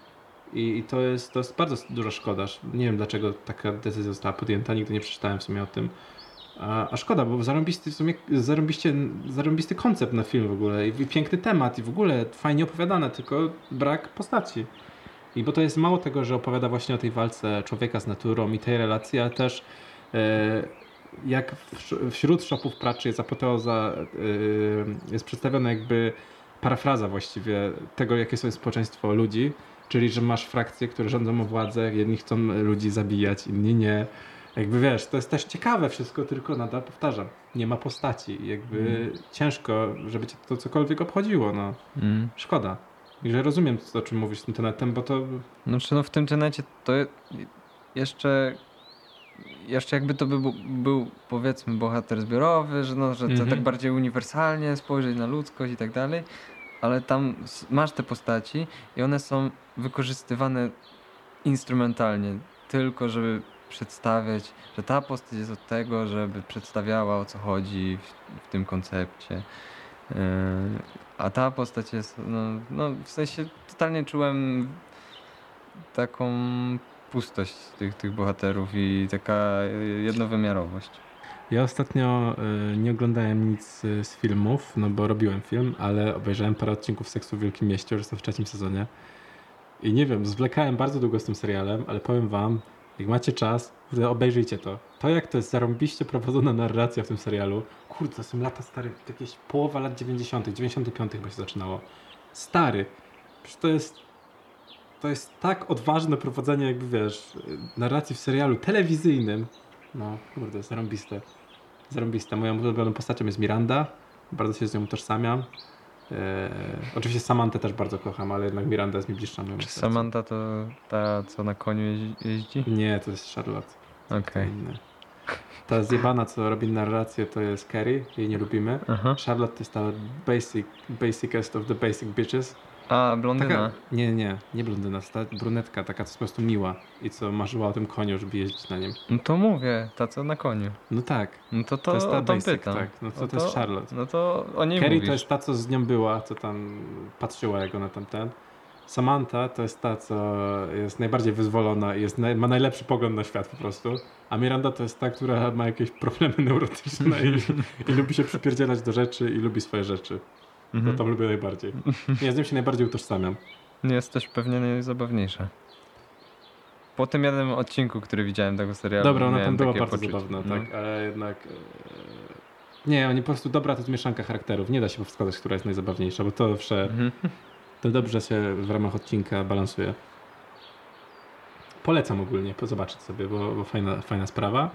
I to jest, to jest bardzo duża szkoda. Nie wiem dlaczego taka decyzja została podjęta, nigdy nie przeczytałem w sumie o tym. A, a szkoda, bo zarąbisty, w sumie, zarąbiście, zarąbisty koncept na film w ogóle i, i piękny temat i w ogóle fajnie opowiadane, tylko brak postaci. I bo to jest mało tego, że opowiada właśnie o tej walce człowieka z naturą i tej relacji, ale też e, jak w, wśród shopów pracy jest apoteoza, e, jest przedstawiona jakby parafraza właściwie tego, jakie są społeczeństwo ludzi, Czyli, że masz frakcje, które rządzą o władzę, jedni chcą ludzi zabijać, inni nie. Jakby wiesz, to jest też ciekawe wszystko, tylko nadal powtarzam, nie ma postaci. Jakby Mm. ciężko, żeby cię to cokolwiek obchodziło, no. Szkoda. I że rozumiem, o czym mówisz z tym tematem, bo to... Znaczy no w tym tenecie to je- jeszcze jeszcze jakby to by był, był powiedzmy bohater zbiorowy, że, no, że to Mhm. tak bardziej uniwersalnie spojrzeć na ludzkość i tak dalej, ale tam masz te postaci i one są wykorzystywane instrumentalnie, tylko żeby przedstawiać, że ta postać jest od tego, żeby przedstawiała o co chodzi w, w tym koncepcie. Yy, a ta postać jest, no, no w sensie totalnie czułem taką pustość tych, tych bohaterów i taka jednowymiarowość. Ja ostatnio y, nie oglądałem nic y, z filmów, no bo robiłem film, ale obejrzałem parę odcinków Seksu w Wielkim Mieście, już jestem w trzecim sezonie. I nie wiem, zwlekałem bardzo długo z tym serialem, ale powiem wam, jak macie czas, obejrzyjcie to. To jak to jest zarąbiście prowadzona narracja w tym serialu. Kurde, to są lata stare, jakieś połowa lat 90., 95 chyba się zaczynało. Stary. Przecież to jest to jest tak odważne prowadzenie jakby wiesz, narracji w serialu telewizyjnym. No, kurde, zarąbiste. Zarąbiste. Moją ulubioną postacią jest Miranda. Bardzo się z nią utożsamiam. Eee, oczywiście Samantę też bardzo kocham, ale jednak Miranda jest mi bliższa Czy sercu. Samantha to ta, co na koniu jeździ-? Nie, to jest Charlotte. Okej. Inny. Ta zjebana, co robi narrację, to jest Carrie. Jej nie lubimy. Aha. Charlotte to jest ta basic, basicest of the basic bitches. A, blondyna. Taka, nie, nie, nie blondyna, ta brunetka, taka co jest po prostu miła i co marzyła o tym koniu, żeby jeździć na nim. No to mówię, ta co na koniu. No tak, No to to, to, jest ta o basic, pytam. tak. No to, No to jest Charlotte. No to o niej Carrie mówisz. to jest ta, co z nią była, co tam patrzyła jak ona tam ten. Samantha to jest ta, co jest najbardziej wyzwolona i jest ma najlepszy pogląd na świat po prostu. A Miranda to jest ta, która ma jakieś problemy neurotyczne i, i lubi się przypierdzielać do rzeczy i lubi swoje rzeczy. Mhm. To tam lubię najbardziej. Nie, z nim się najbardziej utożsamiam. Nie jest też pewnie najzabawniejsza. Po tym jednym odcinku, który widziałem tego serialu. Dobra, ona tam była bardzo poczucie. zabawna, No. tak, ale jednak... e, Nie, oni po prostu dobra to jest mieszanka charakterów. Nie da się wskazać, która jest najzabawniejsza, bo to wsze, Mhm. to dobrze się w ramach odcinka balansuje. Polecam ogólnie, po- zobaczyć sobie, bo, bo fajna, fajna sprawa.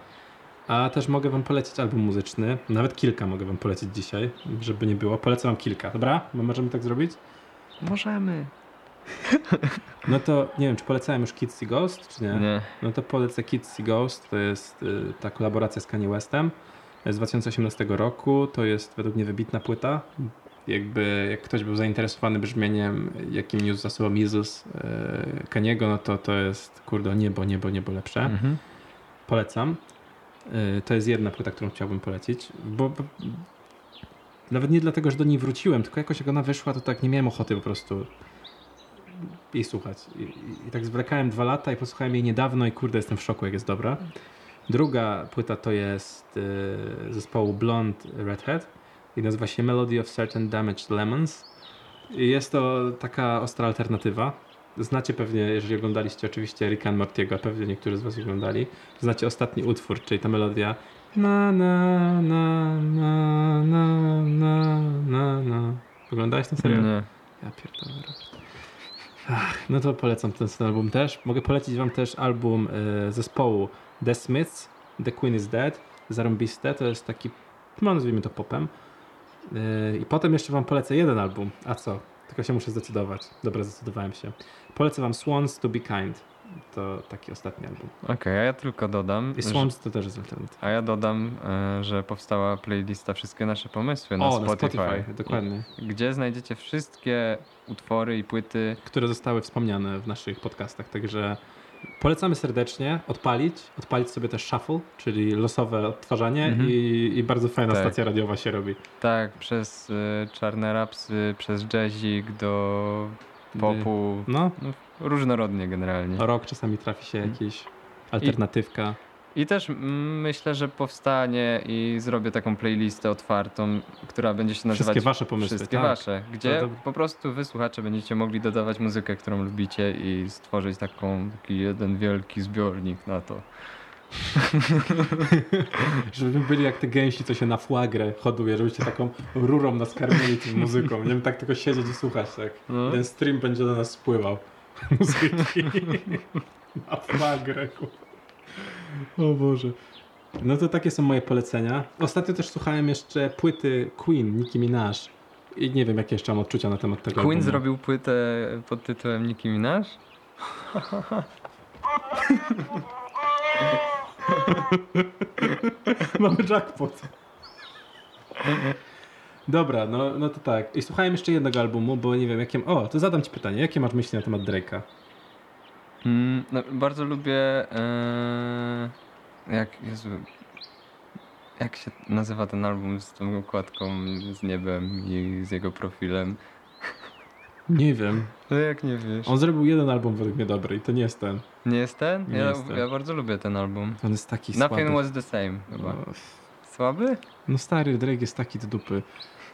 A też mogę wam polecić album muzyczny. Nawet kilka mogę wam polecić dzisiaj, żeby nie było. Polecam wam kilka, dobra? Bo możemy tak zrobić? Możemy. No to nie wiem, czy polecałem już Kids Ghost, czy nie? Nie. No to polecę Kids Ghost, to jest y, ta kolaboracja z Kanye Westem z 2018 roku. To jest według mnie wybitna płyta. Jakby jak ktoś był zainteresowany brzmieniem, jakim niósł za sobą Jezus y, Kaniego, no to to jest kurde niebo, niebo, niebo lepsze. Mhm. Polecam. Y, To jest jedna płyta, którą chciałbym polecić, bo, bo nawet nie dlatego, że do niej wróciłem, tylko jakoś jak ona wyszła, to tak nie miałem ochoty po prostu jej słuchać. I, i, i tak zwlekałem dwa lata i posłuchałem jej niedawno i kurde, jestem w szoku, jak jest dobra. Druga płyta to jest y, zespołu Blonde Redhead i nazywa się Melody of Certain Damaged Lemons. I jest to taka ostra alternatywa. Znacie pewnie, jeżeli oglądaliście oczywiście Ricka and Mortiego, pewnie niektórzy z was oglądali, znacie ostatni utwór, czyli ta melodia na na na na na na na na. Oglądałeś ten serial? Nie. Ja pierdolę. Ach, no to polecam ten, ten album też. Mogę polecić wam też album e, zespołu The Smiths, The Queen is Dead. Zarąbiste, to jest taki, no nazwijmy to popem. E, I potem jeszcze wam polecę jeden album. A co? Tylko się muszę zdecydować. Dobra, zdecydowałem się. Polecę wam Swans to be Kind. To taki ostatni album. Okej, a ja tylko dodam. I że- Swans to też jest alternatywa. A ja dodam, e, że powstała playlista Wszystkie nasze pomysły na O, Spotify. na Spotify, dokładnie. Gdzie znajdziecie wszystkie utwory i płyty. które zostały wspomniane w naszych podcastach. Także polecamy serdecznie odpalić, odpalić sobie też shuffle, czyli losowe odtwarzanie Mhm. i, i bardzo fajna Tak. stacja radiowa się robi. Tak, przez e, czarne rapsy, przez jazzik do popu. No, Różnorodnie generalnie. rok czasami trafi się Mhm. jakiś alternatywka. I też mm, myślę, że powstanie i zrobię taką playlistę otwartą, która będzie się nazywać Wszystkie wasze pomysły. Wszystkie tak. wasze, gdzie No po prostu wy słuchacze będziecie mogli dodawać muzykę, którą lubicie i stworzyć taką, taki jeden wielki zbiornik na to. Żeby byli jak te gęsi, co się na fłagrę hoduje, żebyście taką rurą nas karmili tym muzyką. Nie wiem, tak tylko siedzieć i słuchać, tak. No. Ten stream będzie do nas spływał. Muzyki. na fłagrę. kurwa. O Boże. No to takie są moje polecenia. Ostatnio też słuchałem jeszcze płyty Queen, Nicki Minaj. I nie wiem, jakie jeszcze mam odczucia na temat tego Queen albumu. zrobił płytę pod tytułem Nicki Minaj? Mamy jackpot. Dobra, no, no to tak. I słuchałem jeszcze jednego albumu, bo nie wiem, jakie... O, to zadam ci pytanie. Jakie masz myśli na temat Drake'a? Mm, no, bardzo lubię. E, jak Jezu, Jak się nazywa ten album z tą okładką z niebem i z jego profilem? Nie wiem. No jak nie wiesz? On zrobił jeden album według mnie dobry i to nie jest ten. Nie jest ten? Nie ja, jest ten. ja bardzo lubię ten album. On jest taki Nothing słaby. was the same chyba. No, Słaby? no stary, Drake jest taki do dupy.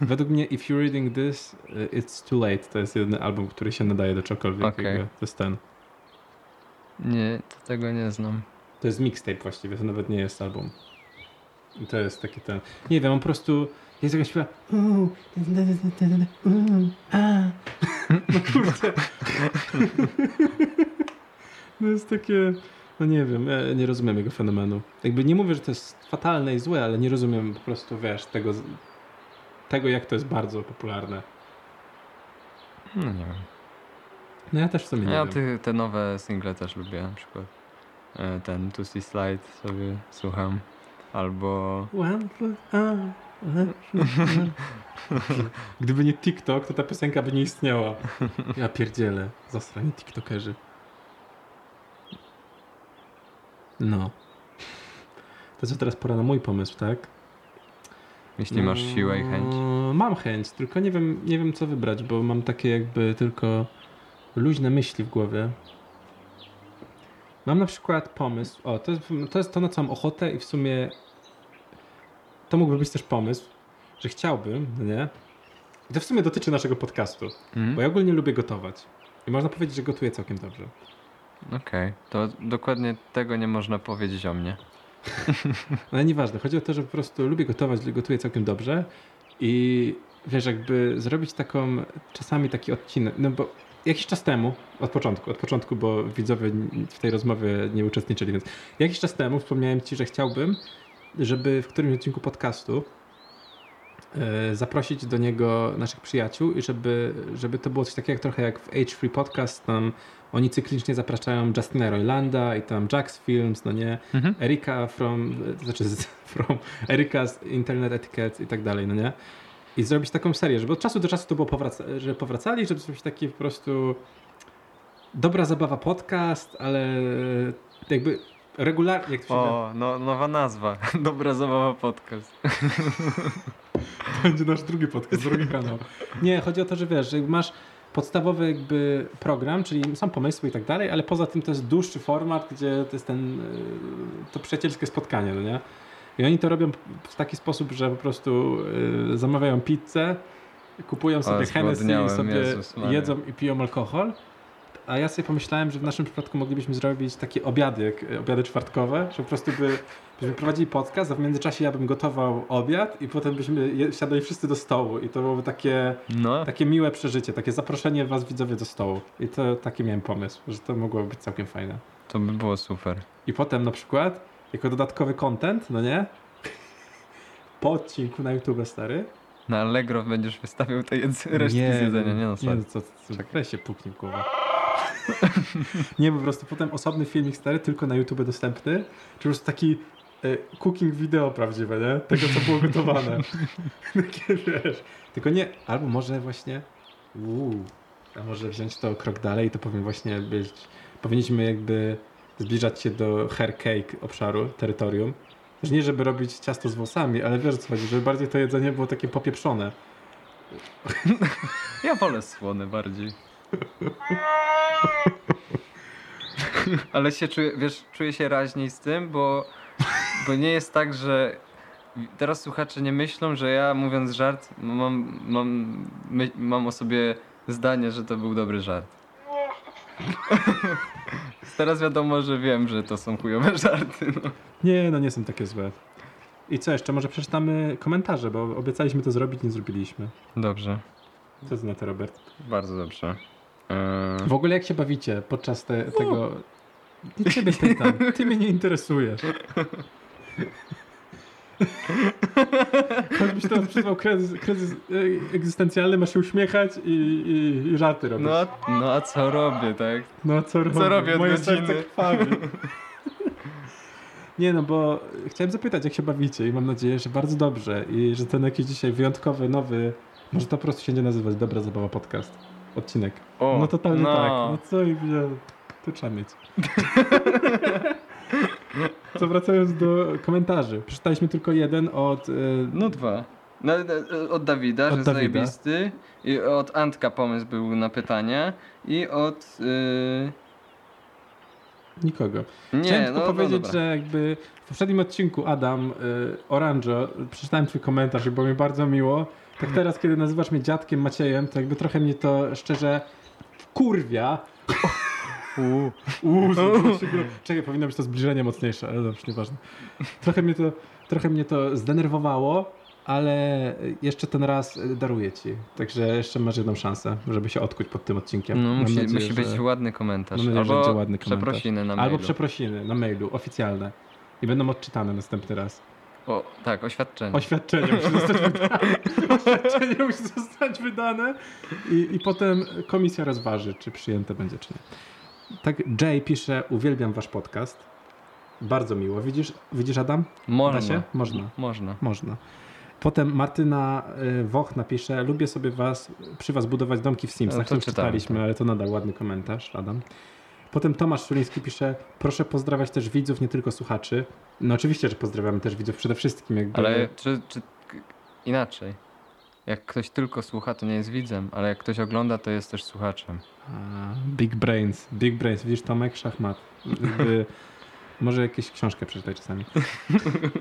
Według mnie If You're Reading This, y, It's Too Late. To jest jedyny album, który się nadaje do czegokolwiek. Jakby. To jest ten. Nie, to tego nie znam. To jest mixtape właściwie, to nawet nie jest album. I to jest taki ten... Nie wiem, on po prostu... Jest jakaś śpiewa... No kurde. No jest takie... No nie wiem, ja nie rozumiem jego fenomenu. Jakby nie mówię, że to jest fatalne i złe, ale nie rozumiem po prostu, wiesz, tego, tego jak to jest bardzo popularne. No nie wiem. No ja też w sumie nie Ja wiem. ty, te nowe single też lubię, na przykład e, ten Tusty Slide sobie słucham, albo. Gdyby nie TikTok, to ta piosenka by nie istniała. Ja pierdzielę. Zasrani TikTokerzy. No. To co teraz pora na mój pomysł, tak? jeśli masz siłę i chęć. Mm, Mam chęć, tylko nie wiem, nie wiem co wybrać, bo mam takie jakby tylko luźne myśli w głowie. Mam na przykład pomysł, o to jest to, jest to na co mam ochotę i w sumie to mógłby być też pomysł, że chciałbym, no nie? I to w sumie dotyczy naszego podcastu, Mhm. bo ja ogólnie lubię gotować. I można powiedzieć, że gotuję całkiem dobrze. Okej, to dokładnie tego nie można powiedzieć o mnie. No ale nieważne, chodzi o to, że po prostu lubię gotować, gotuję całkiem dobrze i wiesz, jakby zrobić taką, czasami taki odcinek, no bo jakiś czas temu, od początku, od początku, bo widzowie w tej rozmowie nie uczestniczyli, więc jakiś czas temu wspomniałem Ci, że chciałbym, żeby w którymś odcinku podcastu e, zaprosić do niego naszych przyjaciół i żeby, żeby to było coś takiego trochę jak w H3 Podcast, tam oni cyklicznie zapraszają Justina Roylanda i tam Jax Films, no nie, Mhm. Erika from, to znaczy from Erika z Internet Etiquette i tak dalej, no nie? I zrobić taką serię, żeby od czasu do czasu to było powraca, że powracali, żeby zrobić taki po prostu dobra zabawa podcast, ale jakby regularnie, jak to O, no, nowa nazwa. Dobra zabawa podcast. będzie nasz drugi podcast, drugi kanał. Nie, chodzi o to, że wiesz, że masz podstawowy jakby program, czyli są pomysły i tak dalej, ale poza tym to jest dłuższy format, gdzie to jest ten, y, to przyjacielskie spotkanie, no nie? I oni to robią w taki sposób, że po prostu y, zamawiają pizzę, kupują sobie Hennessy i sobie Jezus jedzą i piją alkohol. A ja sobie pomyślałem, że w naszym przypadku moglibyśmy zrobić takie obiady, jak obiady czwartkowe, że po prostu by, byśmy prowadzili podcast, a w międzyczasie ja bym gotował obiad i potem byśmy je, siadali wszyscy do stołu i to byłoby takie, No, takie miłe przeżycie, takie zaproszenie was widzowie do stołu. I to taki miałem pomysł, że to mogłoby być całkiem fajne. to by było super. I potem na przykład, jako dodatkowy content, no nie? Po odcinku na YouTube stary. Na Allegro będziesz wystawiał te jedz- resztki z jedzenia, nie no, Nie, sorry. no co, co, się puknij w głowę. nie, po prostu potem osobny filmik stary, tylko na YouTube dostępny, czy po prostu taki e, cooking video prawdziwe, nie? Tego, co było gotowane. Takie, wiesz. Tylko nie, albo może właśnie uuu, a może wziąć to krok dalej i to powiem właśnie być, powinniśmy jakby zbliżać się do hair cake obszaru, terytorium. Że nie, żeby robić ciasto z włosami, ale wiesz co chodzi, żeby bardziej to jedzenie było takie popieprzone. Ja wolę słone bardziej. Ale się czuję, wiesz, czuję się raźniej z tym, bo, bo nie jest tak, że teraz słuchacze nie myślą, że ja mówiąc żart mam, mam, mam o sobie zdanie, że to był dobry żart. Teraz wiadomo, że wiem, że to są chujowe żarty. No. Nie, no nie są takie złe. I co jeszcze? Może przeczytamy komentarze, bo obiecaliśmy to zrobić, nie zrobiliśmy. Dobrze, Co ty na to, Robert? bardzo dobrze. Eee, W ogóle jak się bawicie podczas te, tego... Nie ciebie pytam, ty mnie nie interesujesz. Choćbyś teraz przyzwał kryzys, kryzys e, egzystencjalny, masz się uśmiechać i, i, i żarty robić. no, a- no a co robię, tak? No a co, robię? robię od Moje godziny? serce krwawi. Nie no, bo chciałem zapytać, jak się bawicie i mam nadzieję, że bardzo dobrze i że ten jakiś dzisiaj wyjątkowy, nowy, może to po prostu się nazywać Dobra Zabawa Podcast. Odcinek. O, no totalnie no. tak. No co i wziął. To trzeba mieć. Co wracając do komentarzy. Przeczytaliśmy tylko jeden od... y, No dwa. No, e, od Dawida, Od że Dawida. zajebisty. I od Antka pomysł był na pytania. I od... Yy... Nikogo. Nie, Chciałem no, tylko no powiedzieć, dobra. że jakby w poprzednim odcinku Adam y, Oranjo, przeczytałem twój komentarz i było mi bardzo miło. Tak teraz, kiedy nazywasz mnie dziadkiem Maciejem, to jakby trochę mnie to szczerze kurwia. Uuu. Uuu. Czekaj, powinno być to zbliżenie mocniejsze, ale dobrze, nieważne. Trochę mnie to, trochę mnie to zdenerwowało, ale jeszcze ten raz daruję ci. Także jeszcze masz jedną szansę, żeby się odkuć pod tym odcinkiem. No musi, nadzieję, musi być że- ładny komentarz. Nadzieję, Albo będzie ładny komentarz. przeprosiny na mailu. Albo przeprosiny na mailu, oficjalne. I będą odczytane następny raz. O, tak, oświadczenie. Oświadczenie musi zostać wydane. Oświadczenie musi zostać wydane i, i potem komisja rozważy, czy przyjęte będzie, czy nie. Tak, Jay pisze, uwielbiam wasz podcast. Bardzo miło. Widzisz, widzisz Adam? Można. Się? Można. Można. Można. Potem Martyna y, Woch napisze, lubię sobie was, przy was budować domki w Sims. No, to czytaliśmy, tak. ale to nadal ładny komentarz, Adam. Potem Tomasz Szuliński pisze, proszę pozdrawiać też widzów, nie tylko słuchaczy. No oczywiście, że pozdrawiamy też widzów przede wszystkim. Jakby... Ale czy, czy inaczej? Jak ktoś tylko słucha, to nie jest widzem, ale jak ktoś ogląda, to jest też słuchaczem. Big Brains, Big Brains. Widzisz, Tomek, szachmat. Jakby, może jakieś książkę przeczytaj czasami.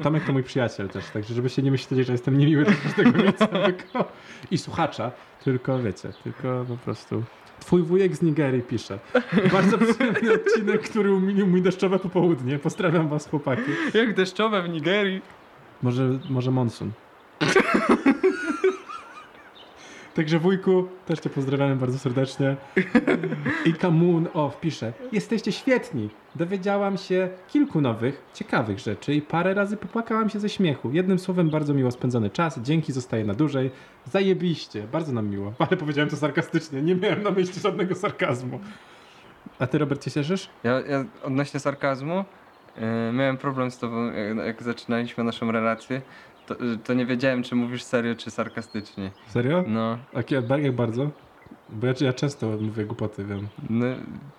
Tomek to mój przyjaciel też, także żebyście nie myśleli, że jestem niemiły do każdego widza tylko, i słuchacza, tylko wiecie, tylko po prostu... Twój wujek z Nigerii pisze. Bardzo przyjemny odcinek, który umilił mój deszczowe popołudnie. Pozdrawiam was, chłopaki. Jak deszczowe w Nigerii. Może, może monsun. Także wujku, też cię pozdrawiamy bardzo serdecznie. I Kamun Off pisze, jesteście świetni. Dowiedziałam się kilku nowych, ciekawych rzeczy i parę razy popłakałam się ze śmiechu. Jednym słowem, bardzo miło spędzony czas. Dzięki, zostaje na dłużej. Zajebiście, bardzo nam miło. Ale powiedziałem to sarkastycznie, nie miałem na myśli żadnego sarkazmu. A ty, Robert, się cieszysz? Ja, ja odnośnie sarkazmu yy, miałem problem z tobą, jak, jak zaczynaliśmy naszą relację. To, to nie wiedziałem, czy mówisz serio, czy sarkastycznie. Serio? No, A jak jak bardzo? Bo ja, ja często mówię głupoty, wiem. no,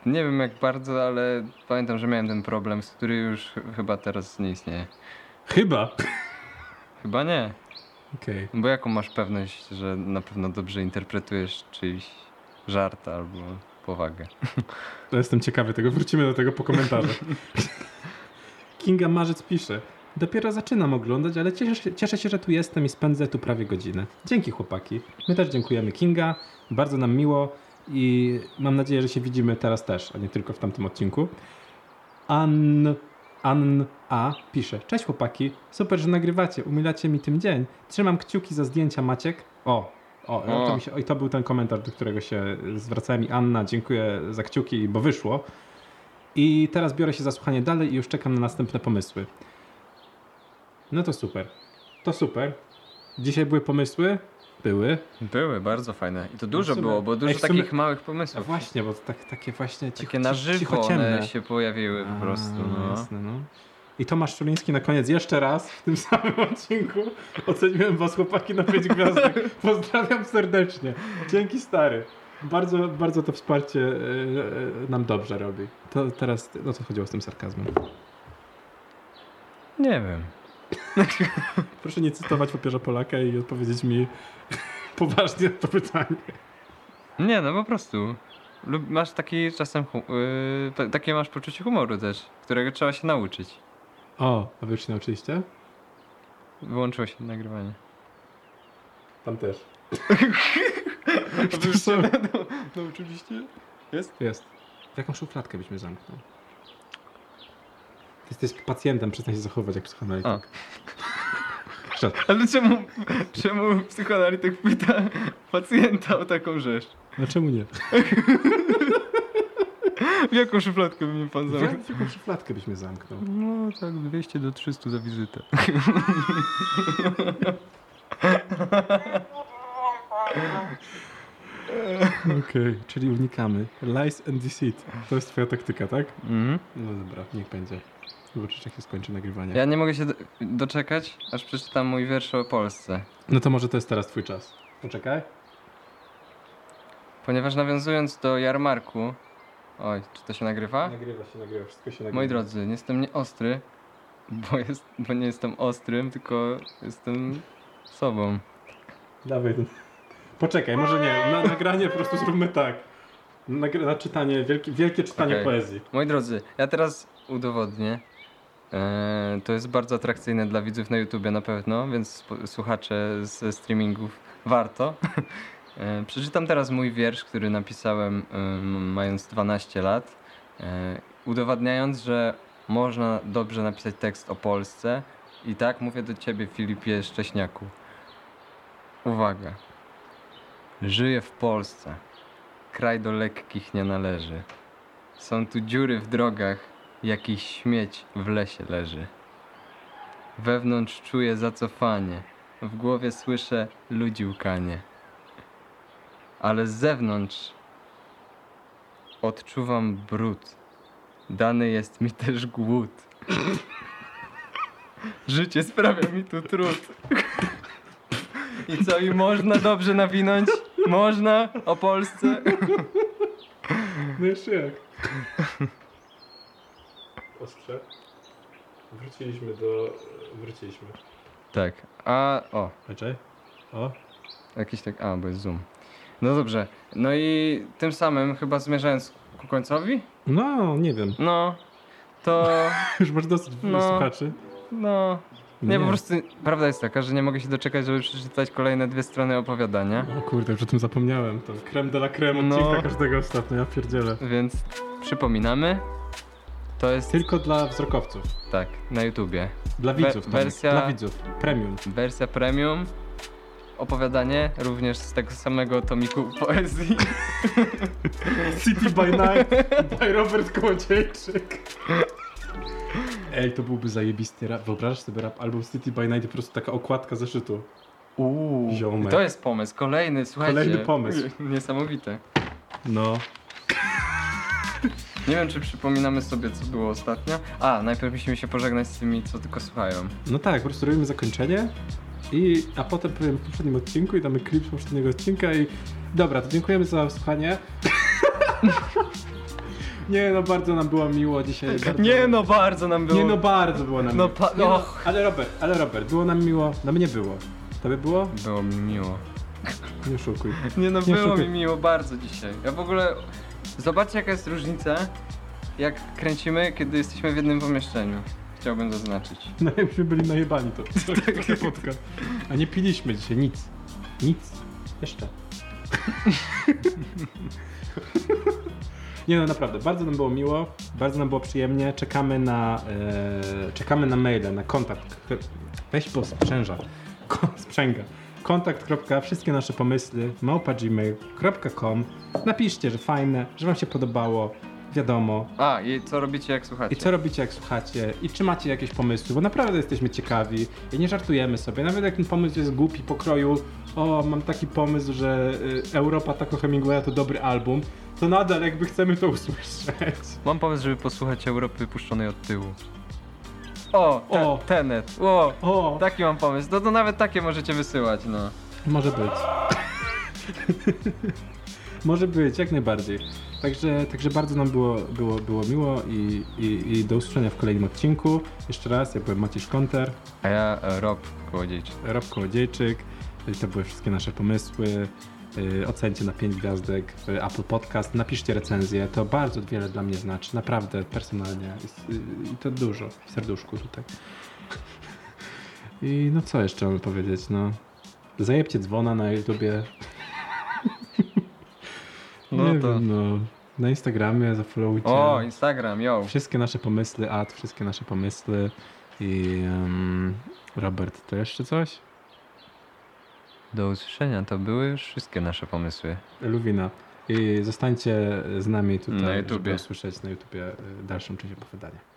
nie wiem jak bardzo, ale pamiętam, że miałem ten problem, z który już ch- chyba teraz nie istnieje. Chyba. Chyba nie. Okej. Bo jaką masz pewność, że na pewno dobrze interpretujesz czyjś żart albo powagę? To jestem ciekawy tego. Wrócimy do tego po komentarzach. Kinga Marzec pisze. Dopiero zaczynam oglądać, ale cieszę się, cieszę się, że tu jestem i spędzę tu prawie godzinę. Dzięki chłopaki. My też dziękujemy Kinga. Bardzo nam miło i mam nadzieję, że się widzimy teraz też, a nie tylko w tamtym odcinku. Ann, Ann A pisze. Cześć chłopaki. Super, że nagrywacie. Umilacie mi tym dzień. Trzymam kciuki za zdjęcia Maciek. O, o, O. To, się, o i to był ten komentarz, do którego się zwracałem i Anna, dziękuję za kciuki, bo wyszło. I teraz biorę się za słuchanie dalej i już czekam na następne pomysły. No to super. To super. Dzisiaj były pomysły? Były. Były bardzo fajne. I to dużo w sumie- było, bo dużo sumie- takich małych pomysłów. właśnie, bo to tak, takie właśnie cicho, Takie na żywo cichociemne. one się pojawiły po prostu. No. Jasne, no. I Tomasz Szuliński na koniec jeszcze raz w tym samym odcinku oceniłem was chłopaki na 5 gwiazdek. Pozdrawiam serdecznie. Dzięki stary. Bardzo, bardzo to wsparcie e, e, nam dobrze robi. To teraz, no co chodziło z tym sarkazmem? Nie wiem. Proszę nie cytować papieża Polaka i odpowiedzieć mi poważnie na to pytanie. Nie, no po prostu. Lub masz taki czasem. Yy, ta- takie masz poczucie humoru też, którego trzeba się nauczyć. O, a wy już się nauczyliście? Wyłączyło się nagrywanie. Tam też. A wy już się na- nauczyliście? Jest? Jest. W jaką szufladkę byśmy zamknął? Jesteś pacjentem, przestań się zachowywać jak psychoanalityk. Ale czemu, czemu psychoanalityk pyta pacjenta o taką rzecz? No czemu nie? W jaką szufladkę by mnie pan zamknął? w jaką szufladkę byśmy zamknął? No tak, 200 do 300 za wizytę. Okej, czyli unikamy. Lies and deceit. To jest twoja taktyka, tak? Mhm. No dobra, niech będzie. Zobaczysz, jak się skończy nagrywanie. Ja nie mogę się do- doczekać, aż przeczytam mój wiersz o Polsce. No to może to jest teraz twój czas. Poczekaj. Ponieważ nawiązując do jarmarku. Oj, czy to się nagrywa? Nagrywa się, nagrywa, wszystko się nagrywa. Moi drodzy, nie jestem nie ostry, bo, jest, bo nie jestem ostrym, tylko jestem sobą. Dawaj ten. Poczekaj, może nie. Na nagranie po prostu zróbmy tak. Nagr- na czytanie, wielkie, wielkie czytanie Okej. poezji. Moi drodzy, ja teraz udowodnię. Eee, to jest bardzo atrakcyjne dla widzów na YouTubie na pewno, więc słuchacze ze streamingów warto. Eee, przeczytam teraz mój wiersz, który napisałem em, mając 12 lat. E, udowadniając, że można dobrze napisać tekst o Polsce. I tak mówię do ciebie, Filipie Szcześniaku. Uwaga. Żyję w Polsce. Kraj do lekkich nie należy. Są tu dziury w drogach, jakiś śmieć w lesie leży. Wewnątrz czuję zacofanie, w głowie słyszę ludzi łkanie. Ale z zewnątrz odczuwam brud. Dany jest mi też głód. Życie sprawia mi tu trud. I co, i można dobrze nawinąć? Można o Polsce? No jeszcze jak? Ostrze. Wróciliśmy do... Wróciliśmy. Tak, a o, Czekaj. O. jakiś tak, a, bo jest zoom. No dobrze, no i tym samym chyba zmierzając ku końcowi, No, nie wiem. no, to, Już masz dosyć No. słuchaczy. no, nie, po prostu prawda jest taka, że nie mogę się doczekać, żeby przeczytać kolejne dwie strony opowiadania, O kurde, już o tym zapomniałem. To creme de la creme No. odcinka każdego ostatnio, ja pierdzielę. więc przypominamy, to jest, Tylko dla wzrokowców. tak, na YouTubie, Dla widzów. Tomek. wersja- Dla widzów. Premium. wersja premium, opowiadanie również z tego samego tomiku poezji. City by Night by Robert Kołodziejczyk. Ej, to byłby zajebisty rap. Wyobrażasz sobie rap album City by Night po prostu taka okładka zeszytu. Uuu, Ziomek. to jest pomysł, kolejny, słuchajcie. Kolejny pomysł. Niesamowite. No. Nie wiem, czy przypominamy sobie, co było ostatnio. A, najpierw musimy się pożegnać z tymi, co tylko słuchają. No tak, po prostu robimy zakończenie. I, a potem powiem w poprzednim odcinku i damy klip z poprzedniego odcinka i dobra, to dziękujemy za słuchanie. Nie no, bardzo nam było miło dzisiaj. Bardzo... Nie no, bardzo nam było. Nie no, bardzo było nam No miło. Nie no, ale Robert, ale Robert, było nam miło. No mnie było. Tobie było? Było mi miło. Nie oszukuj. Nie no, Nie było szukaj. mi miło bardzo dzisiaj. Ja w ogóle... Zobaczcie, jaka jest różnica, jak kręcimy, kiedy jesteśmy w jednym pomieszczeniu. Chciałbym zaznaczyć. No jakbyśmy byli najebani to. Tak. podcast. A nie piliśmy dzisiaj nic. Nic. Jeszcze. Nie no, naprawdę, bardzo nam było miło, bardzo nam było przyjemnie. Czekamy na, e, czekamy na maile, na kontakt. Weź po sprzęża. Ko, sprzęga. Kontakt. Wszystkie nasze pomysły małpa.gmail.com Napiszcie, że fajne, że wam się podobało. Wiadomo, A, i co robicie, jak słuchacie? i co robicie, jak słuchacie? I czy macie jakieś pomysły? Bo naprawdę jesteśmy ciekawi i nie żartujemy sobie. Nawet jak ten pomysł jest głupi pokroju, o, mam taki pomysł, że y, Europa Taco Hemingwaya to dobry album, to nadal jakby chcemy to usłyszeć. Mam pomysł, żeby posłuchać Europy puszczonej od tyłu. O, te, O. Tenet. O, O, taki mam pomysł. No to nawet takie możecie wysyłać, no. może być. może być, jak najbardziej. Także, także bardzo nam było, było, było miło i, i, i do usłyszenia w kolejnym odcinku. Jeszcze raz, ja byłem Maciej Szkonter. A ja e, Rob Kołodziejczyk. Rob Kołodziejczyk. To były wszystkie nasze pomysły. Yy, Ocencie na 5 gwiazdek w Apple Podcast. Napiszcie recenzję. To bardzo wiele dla mnie znaczy. Naprawdę, personalnie. Yy, I to dużo. W serduszku tutaj. I no co jeszcze mamy powiedzieć? No, zajebcie dzwona na YouTubie. No Nie to- wiem, no. Na Instagramie zafollowujcie. O, Instagram, yo. Wszystkie nasze pomysły, ad, wszystkie nasze pomysły. I em, Robert, to jeszcze coś? Do usłyszenia, to były już wszystkie nasze pomysły. Luwina. I zostańcie z nami tutaj, Na żeby usłyszeć na YouTubie y, dalszą część opowiadania.